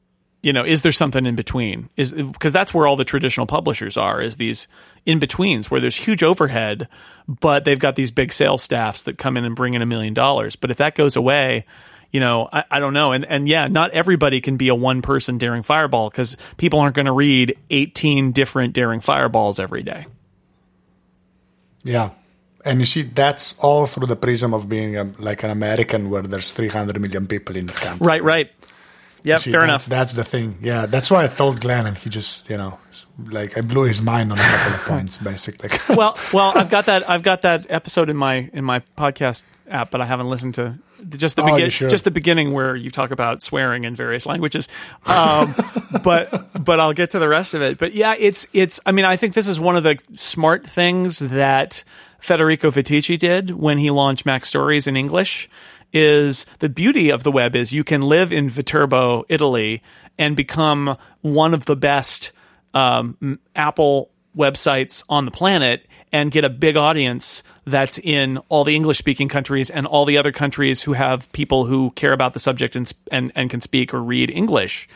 you know is there something in between? Is because that's where all the traditional publishers are is these in betweens where there's huge overhead, but they've got these big sales staffs that come in and bring in a million dollars. But if that goes away, you know, I, I don't know. And and yeah, not everybody can be a one person daring fireball because people aren't going to read 18 different daring fireballs every day. Yeah. And you see, that's all through the prism of being a, like an American where there's 300 million people in the country. Right, right. See, fair that's, enough. That's the thing. Yeah, that's why I told Glenn, and he just, you know, like I blew his mind on a couple of points, basically. well, well, I've got that. I've got that episode in my in my podcast app, but I haven't listened to just the Oh, begin, just the beginning where you talk about swearing in various languages. Um, but but I'll get to the rest of it. But yeah, it's it's. I mean, I think this is one of the smart things that Federico Viticci did when he launched MacStories in English. Is the beauty of the web is you can live in Viterbo, Italy, and become one of the best um, Apple websites on the planet and get a big audience that's in all the English speaking countries and all the other countries who have people who care about the subject and, and, and can speak or read English.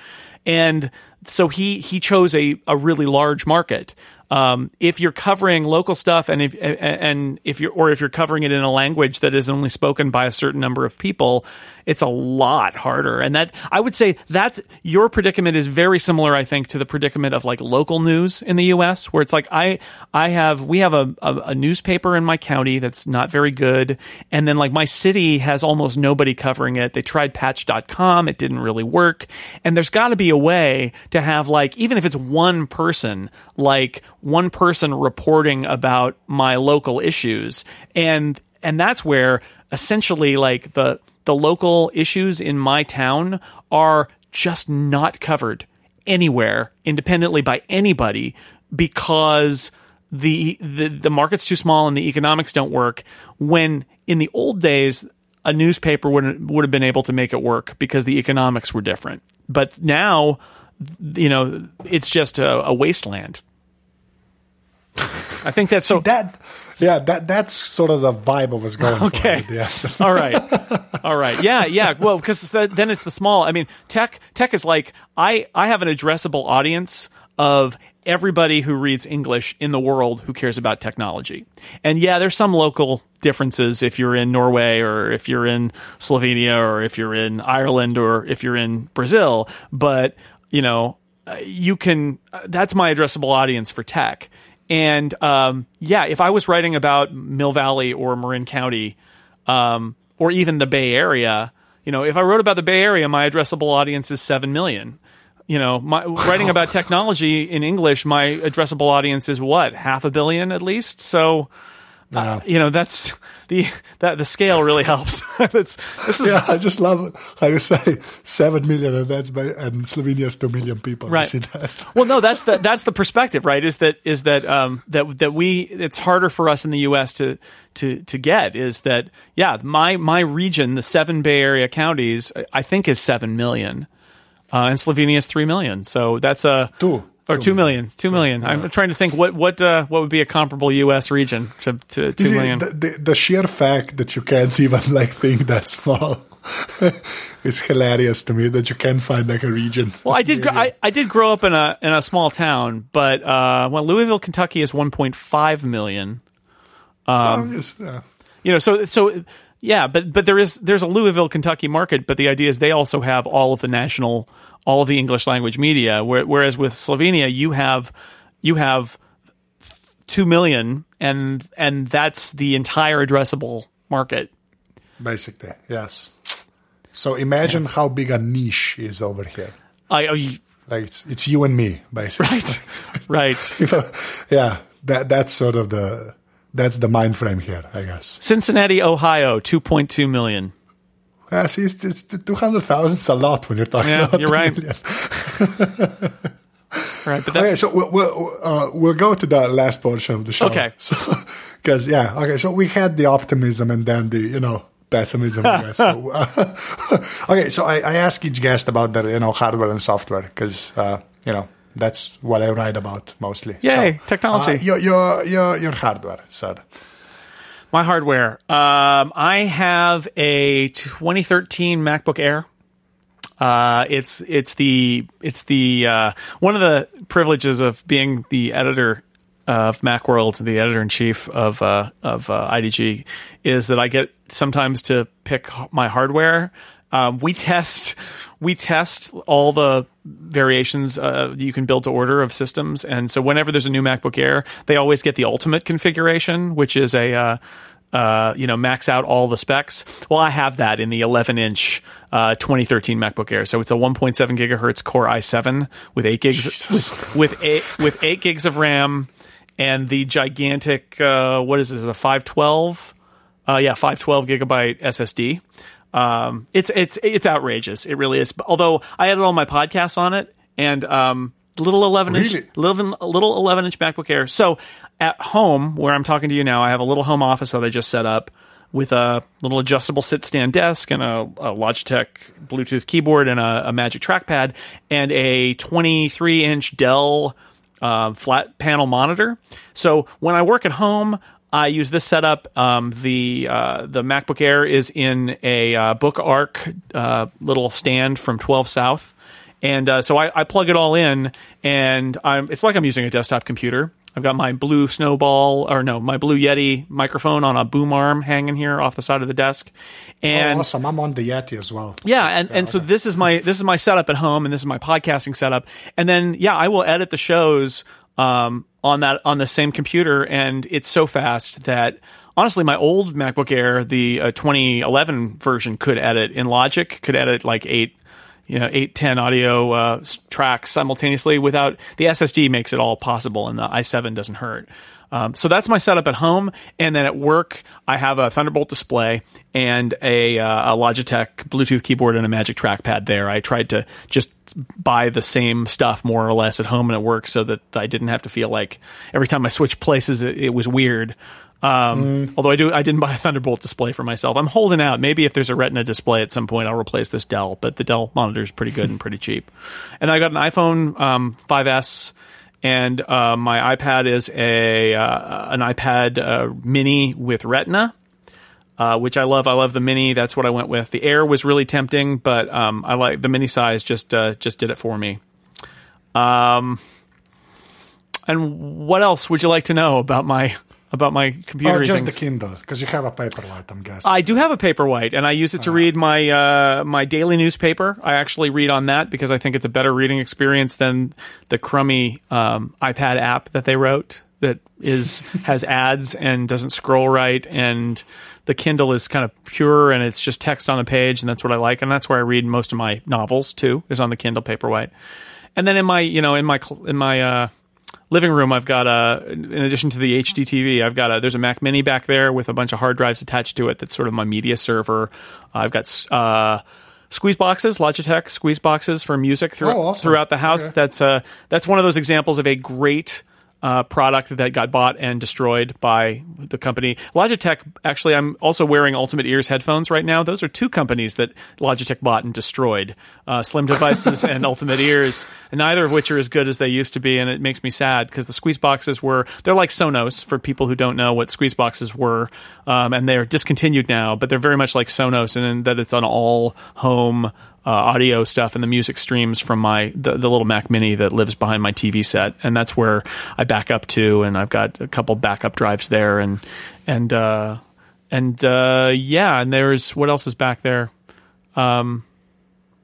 And so he he chose a a really large market. Um, if you're covering local stuff and if and if you're or if you're covering it in a language that is only spoken by a certain number of people, it's a lot harder. And that I would say that's your predicament is very similar, I think, to the predicament of like local news in the U.S., where it's like I I have we have a, a, a newspaper in my county that's not very good, and then like my city has almost nobody covering it. They tried Patch.com, it didn't really work, and there's got to be a way to have like even if it's one person like one person reporting about my local issues. And and that's where essentially like the the local issues in my town are just not covered anywhere independently by anybody because the, the the market's too small and the economics don't work. When in the old days a newspaper would would have been able to make it work because the economics were different. But now you know it's just a, a wasteland I think that's so. that, yeah, that that's sort of the vibe I was going okay. for. Yes. All right. All right. Yeah. Yeah. Well, because then it's the small. I mean, tech tech is like I I have an addressable audience of everybody who reads English in the world who cares about technology. And yeah, there's some local differences if you're in Norway or if you're in Slovenia or if you're in Ireland or if you're in Brazil, but you know, uh, you can uh, that's my addressable audience for tech and um, yeah, if I was writing about Mill Valley or Marin County, um, or even the Bay Area, you know, if I wrote about the Bay Area, my addressable audience is seven million. You know, my, writing about technology in English, my addressable audience is what half a billion at least. So, uh, you know, that's the that the scale really helps. that's this is yeah. I just love how you say seven million, and that's by and Slovenia's two million people. Right. well, no, that's the that's the perspective, right? Is that is that um, that that we it's harder for us in the U.S. to to to get is that yeah my my region the seven Bay Area counties I think is seven million. Uh, and Slovenia is three million, so that's a two or two million. Two million. I'm trying to think what what uh, what would be a comparable U.S. region to, to two See, million. The, the, the, sheer fact that you can't even like think that small is hilarious to me. That you can find like a region. Well, I did. Gr- I, I did grow up in a in a small town, but uh, well, Louisville, Kentucky is 1.5 million. Um, just, uh, you know, so so yeah, but but there is there's a Louisville, Kentucky market, but the idea is they also have all of the national all of the English language media. Whereas with Slovenia, you have you have two million, and and that's the entire addressable market. Basically, yes. So imagine yeah. how big a niche is over here. I, I like it's, it's, you and me, basically. Right, right. yeah, that that's sort of the that's the mind frame here, I guess. Cincinnati, Ohio, two point two million. Yeah, see, it's, it's 200,000 is a lot when you're talking yeah, about you're right. right, but okay, so we'll we'll, uh, we'll go to the last portion of the show. Okay, so because yeah, okay, so we had the optimism and then the you know pessimism. I guess. so, uh, okay, so I, I ask each guest about their you know hardware and software because uh, you know that's what I write about mostly. Yay, so, technology. Uh, your your your your hardware, sir. My hardware. Um, I have a 2013 MacBook Air. Uh, it's it's the it's the uh, one of the privileges of being the editor of MacWorld, the editor in chief of uh, of uh, IDG, is that I get sometimes to pick my hardware. Um, we test we test all the variations uh, you can build to order of systems, and so whenever there's a new MacBook Air, they always get the ultimate configuration, which is a uh, uh, you know, max out all the specs. Well, I have that in the 11 inch uh, 2013 MacBook Air. So it's a 1.7 gigahertz Core i7 with eight gigs with, with, eight with eight gigs of RAM and the gigantic uh, what is this? The 512? Uh, yeah, 512 gigabyte SSD. Um, it's it's it's outrageous. It really is. Although I had all my podcasts on it, and um, little 11 inch little, little 11 inch MacBook Air. So at home where I'm talking to you now, I have a little home office that I just set up with a little adjustable sit stand desk and a, a Logitech Bluetooth keyboard and a, a, Magic trackpad and a 23 inch Dell uh, flat panel monitor. So when I work at home, I use this setup. Um, the uh, the MacBook Air is in a uh, BookArc uh, little stand from 12 South And uh, so I, I plug it all in, and I'm, it's like I'm using a desktop computer. I've got my blue snowball, or no, my blue Yeti microphone on a boom arm hanging here off the side of the desk. And oh, awesome! I'm on the Yeti as well. yeah, and, and so this is my this is my setup at home, and this is my podcasting setup. And then yeah, I will edit the shows um, on that on the same computer, and it's so fast that honestly, my old MacBook Air, the uh, 2011 version, could edit in Logic, could edit like eight. You know, eight, ten audio uh, tracks simultaneously without the SSD makes it all possible, and the i7 doesn't hurt. Um, so that's my setup at home, and then at work I have a Thunderbolt display and a, uh, a Logitech Bluetooth keyboard and a Magic Trackpad. There, I tried to just buy the same stuff more or less at home and at work, so that I didn't have to feel like every time I switched places it, it was weird. Um, Although I do, I didn't buy a Thunderbolt display for myself. I'm holding out. Maybe if there's a Retina display at some point, I'll replace this Dell. But the Dell monitor is pretty good and pretty cheap. And I got an iPhone um, 5s, and uh, my iPad is a uh, an iPad uh, Mini with Retina. Uh, which I love. I love the mini. That's what I went with. The Air was really tempting, but um, I like the mini size. Just uh, just did it for me. Um, and what else would you like to know about my about my computer? Oh, just things? the Kindle because you have a Paperwhite. I'm guessing. I do have a Paperwhite, and I use it to read my uh, my daily newspaper. I actually read on that because I think it's a better reading experience than the crummy um, iPad app that they wrote that is has ads and doesn't scroll right and the Kindle is kind of pure and it's just text on a page and that's what I like and that's where I read most of my novels too is on the Kindle Paperwhite. And then in my you know in my in my uh, living room I've got a in addition to the HD TV I've got a there's a Mac Mini back there with a bunch of hard drives attached to it that's sort of my media server. I've got uh, squeeze boxes, Logitech squeeze boxes for music throughout, Oh, awesome. throughout the house. Okay. That's uh, that's one of those examples of a great uh, product that got bought and destroyed by the company Logitech. Actually, I'm also wearing Ultimate Ears headphones right now. Those are two companies that Logitech bought and destroyed: uh, Slim Devices and Ultimate Ears, and neither of which are as good as they used to be. And it makes me sad because the squeeze boxes were they're like Sonos for people who don't know what squeeze boxes were, um, and they're discontinued now. But they're very much like Sonos in that it's an all home uh, audio stuff and the music streams from my the, the little Mac Mini that lives behind my TV set, and that's where I back up to, and I've got a couple backup drives there, and and uh, and uh, yeah, and there's what else is back there. Um,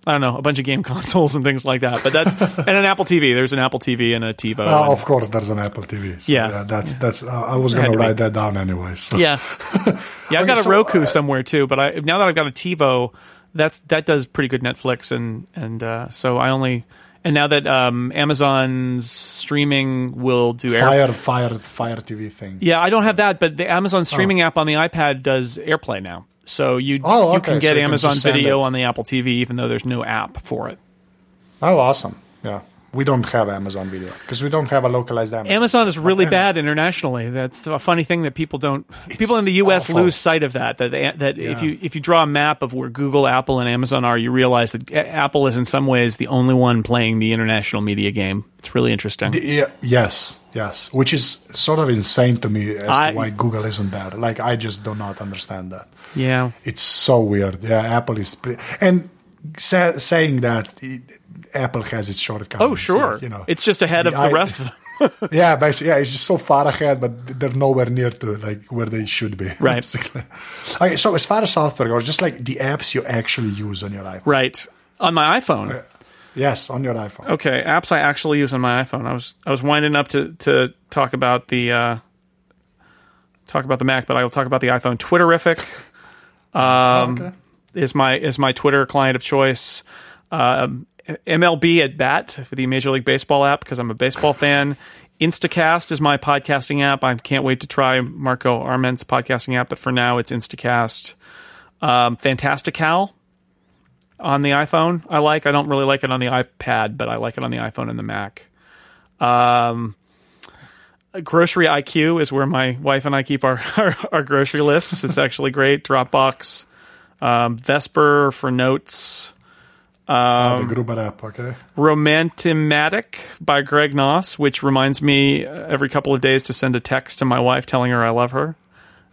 I don't know, a bunch of game consoles and things like that. But that's and an Apple TV. There's an Apple TV and a TiVo. And- of course, there's an Apple TV. So, Yeah. that's that's. Uh, I was going to be. write that down anyway. So. Yeah, yeah. I've got a so, Roku uh, somewhere too, but I now that I've got a TiVo, that's that does pretty good Netflix, and and uh, so I only and now that um, Amazon's streaming will do air. Fire, fire, fire TV thing. Yeah, I don't have that, but the Amazon streaming app on the iPad does AirPlay now, so you Oh, you okay, can so get you Amazon send Video it. on the Apple TV, even though there's no app for it. Oh, awesome. Yeah, we don't have Amazon Video because we don't have a localized Amazon. Amazon is really Yeah. bad internationally. That's a funny thing that people don't. people in the U.S. awful. lose sight of that. That they, that if you if you draw a map of where Google, Apple, and Amazon are, you realize that A- Apple is in some ways the only one playing the international media game. It's really interesting. Yeah, yes, yes, which is sort of insane to me as I- to why Google isn't there. Like, I just do not understand that. yeah, It's so weird. Yeah, Apple is, pre- and sa- saying that it, Apple has its shortcomings. oh sure, like, you know, it's just ahead of the I- rest of them. yeah, basically, yeah, it's just so far ahead, but they're nowhere near to like where they should be. Right. Basically. Okay, so as far as software goes, just like the apps you actually use on your iPhone. right on my iPhone. Yes, on your iPhone. Okay, apps I actually use on my iPhone. I was I was winding up to to talk about the uh, talk about the Mac, but I will talk about the iPhone. Twitterrific okay. is my is my Twitter client of choice. Um, MLB at bat for the Major League Baseball app because I'm a baseball fan. Instacast is my podcasting app. I can't wait to try Marco Arment's podcasting app, but for now it's Instacast. Um, Fantastical on the iPhone. I like. I don't really like it on the iPad, but I like it on the iPhone and the Mac. Um, Grocery IQ is where my wife and I keep our, our, our grocery lists. It's actually great. Dropbox, um, Vesper for notes, Ah, the Gruber app, okay. Romantimatic by Greg Knauss, which reminds me every couple of days to send a text to my wife telling her I love her.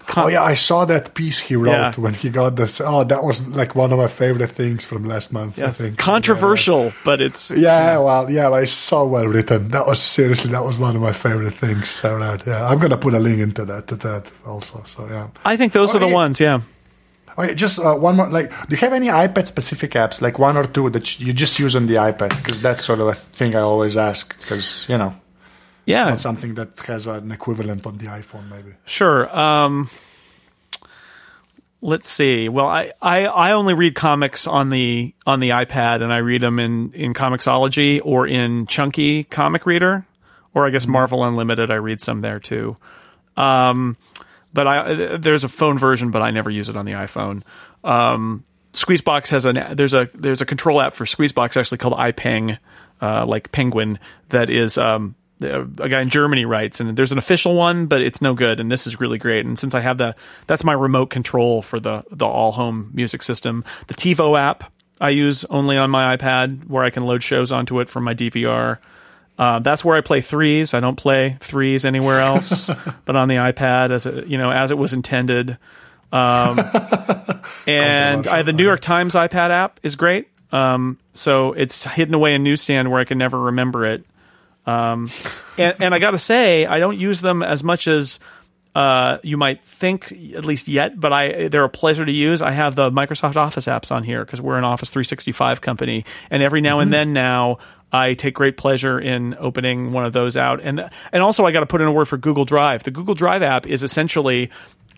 con- oh yeah, I saw that piece he wrote Yeah. when he got this. Oh, that was like one of my favorite things from last month. I yes, think controversial, but it's Yeah, well, yeah, but it's so well written. That was seriously, that was one of my favorite things I read. Yeah, I'm gonna put a link into that to that also. So yeah. I think those Oh, are the yeah. ones. Yeah. Okay, just uh, one more. Like, do you have any iPad specific apps, like one or two that you just use on the iPad? Because that's sort of a thing I always ask. Because you know, Yeah. something that has an equivalent on the iPhone, maybe. Sure. Um, let's see. Well, I, I, I only read comics on the on the iPad, and I read them in in Comixology or in Chunky Comic Reader, or I guess Marvel Unlimited. I read some there too. Um, but I there's a phone version, but I never use it on the iPhone. Um, Squeezebox has a there's a there's a control app for Squeezebox actually called iPeng, uh, like Penguin, that is um, a guy in Germany writes, and there's an official one, but it's no good. And this is really great. And since I have the that's my remote control for the the all home music system. The TiVo app I use only on my iPad, where I can load shows onto it from my DVR. Uh, that's where I play threes. I don't play threes anywhere else, but on the iPad, as it, you know, as it was intended. Um, and I, the New York Times iPad app is great. Um, so it's hidden away in newsstand where I can never remember it. Um, and, and I got to say, I don't use them as much as uh, you might think, at least yet. But I they're a pleasure to use. I have the Microsoft Office apps on here because we're an Office 365 company, and every now and then now. I take great pleasure in opening one of those out, and and also I got to put in a word for Google Drive. The Google Drive app is essentially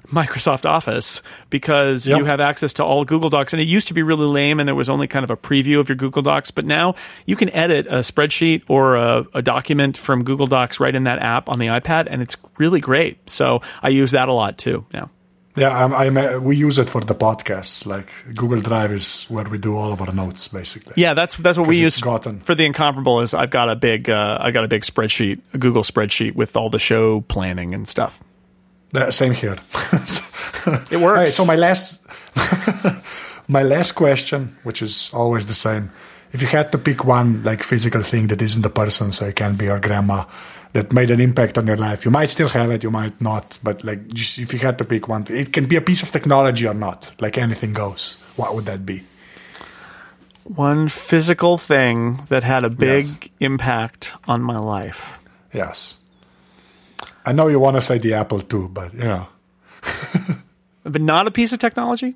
Microsoft Office because Yep. you have access to all Google Docs. And it used to be really lame and there was only kind of a preview of your Google Docs. But now you can edit a spreadsheet or a, a document from Google Docs right in that app on the iPad. And it's really great. So I use that a lot too now. Yeah, I'm, I'm, uh, we use it for the podcasts. Like Google Drive is where we do all of our notes, basically. Yeah, that's that's what we use gotten- for the incomparable. Is I've got a big uh, I got a big spreadsheet, a Google spreadsheet with all the show planning and stuff. Uh, same here. It works. Okay, so my last, my last question, which is always the same, if you had to pick one like physical thing that isn't a person, so it can be your grandma, that made an impact on your life, you might still have it, you might not, but like just if you had to pick one, it can be a piece of technology or not, like anything goes. What would that be? One physical thing that had a big Yes. impact on my life. Yes. I know you want to say the Apple II, but you know. But not a piece of technology?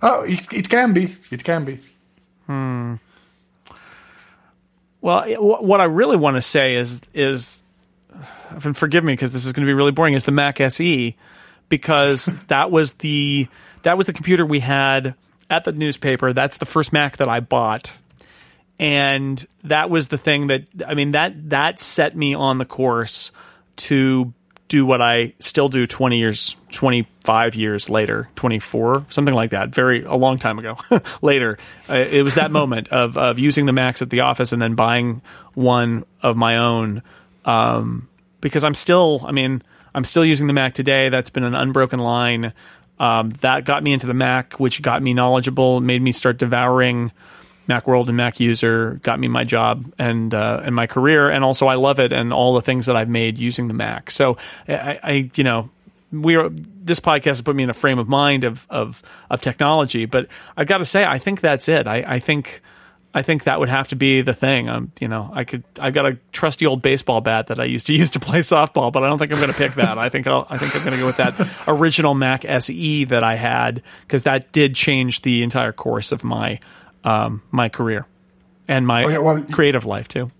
Oh, it, it can be. It can be. Hmm. Well, what I really want to say is is and forgive me because this is going to be really boring is the Mac SE because that was the that was the computer we had at the newspaper. That's the first Mac that I bought. And that was the thing that I mean that that set me on the course to do what I still do 20 years 25 years later 24 something like that very a long time ago later uh, it was that moment of of using the Macs at the office and then buying one of my own um, because I'm still I mean I'm still using the Mac today that's been an unbroken line um, that got me into the Mac which got me knowledgeable made me start devouring Macworld and MacUser got me my job and uh, and my career, and also I love it and all the things that I've made using the Mac. So I, I you know, we are this podcast has put me in a frame of mind of of of technology, but I've got to say I think that's it. I, I think. I think that would have to be the thing. Um, you know, I could. I've got a trusty old baseball bat that I used to use to play softball, but I don't think I'm going to pick that. I think I'll, I think I'm going to go with that original Mac SE that I had because that did change the entire course of my um, my career and my Okay, well, creative life too.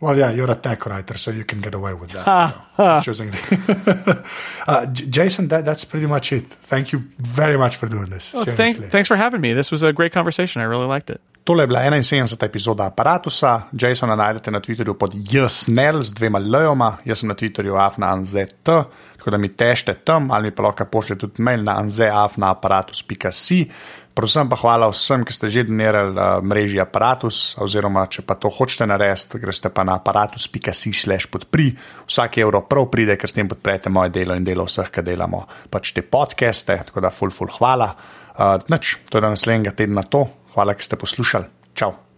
Well, yeah, you're a tech writer, so you can get away with that. you know, choosing. uh, Jason, that, that's pretty much it. Thank you very much for doing this. Well, thank, thanks for having me. This was a great conversation. I really liked it. Tole je bila 71. epizoda aparata. Jasona najdete na Twitterju pod jsnel z dvema lejoma, jaz sem na Twitterju afnaanzet, tako da mi tešte tam ali pa lahko pošljete tudi mail na anzeafnaaparatus.si. Predvsem pa hvala vsem, ki ste že donirali uh, mreži aparatus, oziroma če pa to hočete narediti, greste pa na aparatus.si slash podpri. Vsak evro prav pride, ker s tem podprete moje delo in delo vseh, ki delamo pač te podcaste, tako da ful, ful, hvala. Uh, nič, to je do naslednjega tedna to. Hvala, ker ste poslušali. Čau.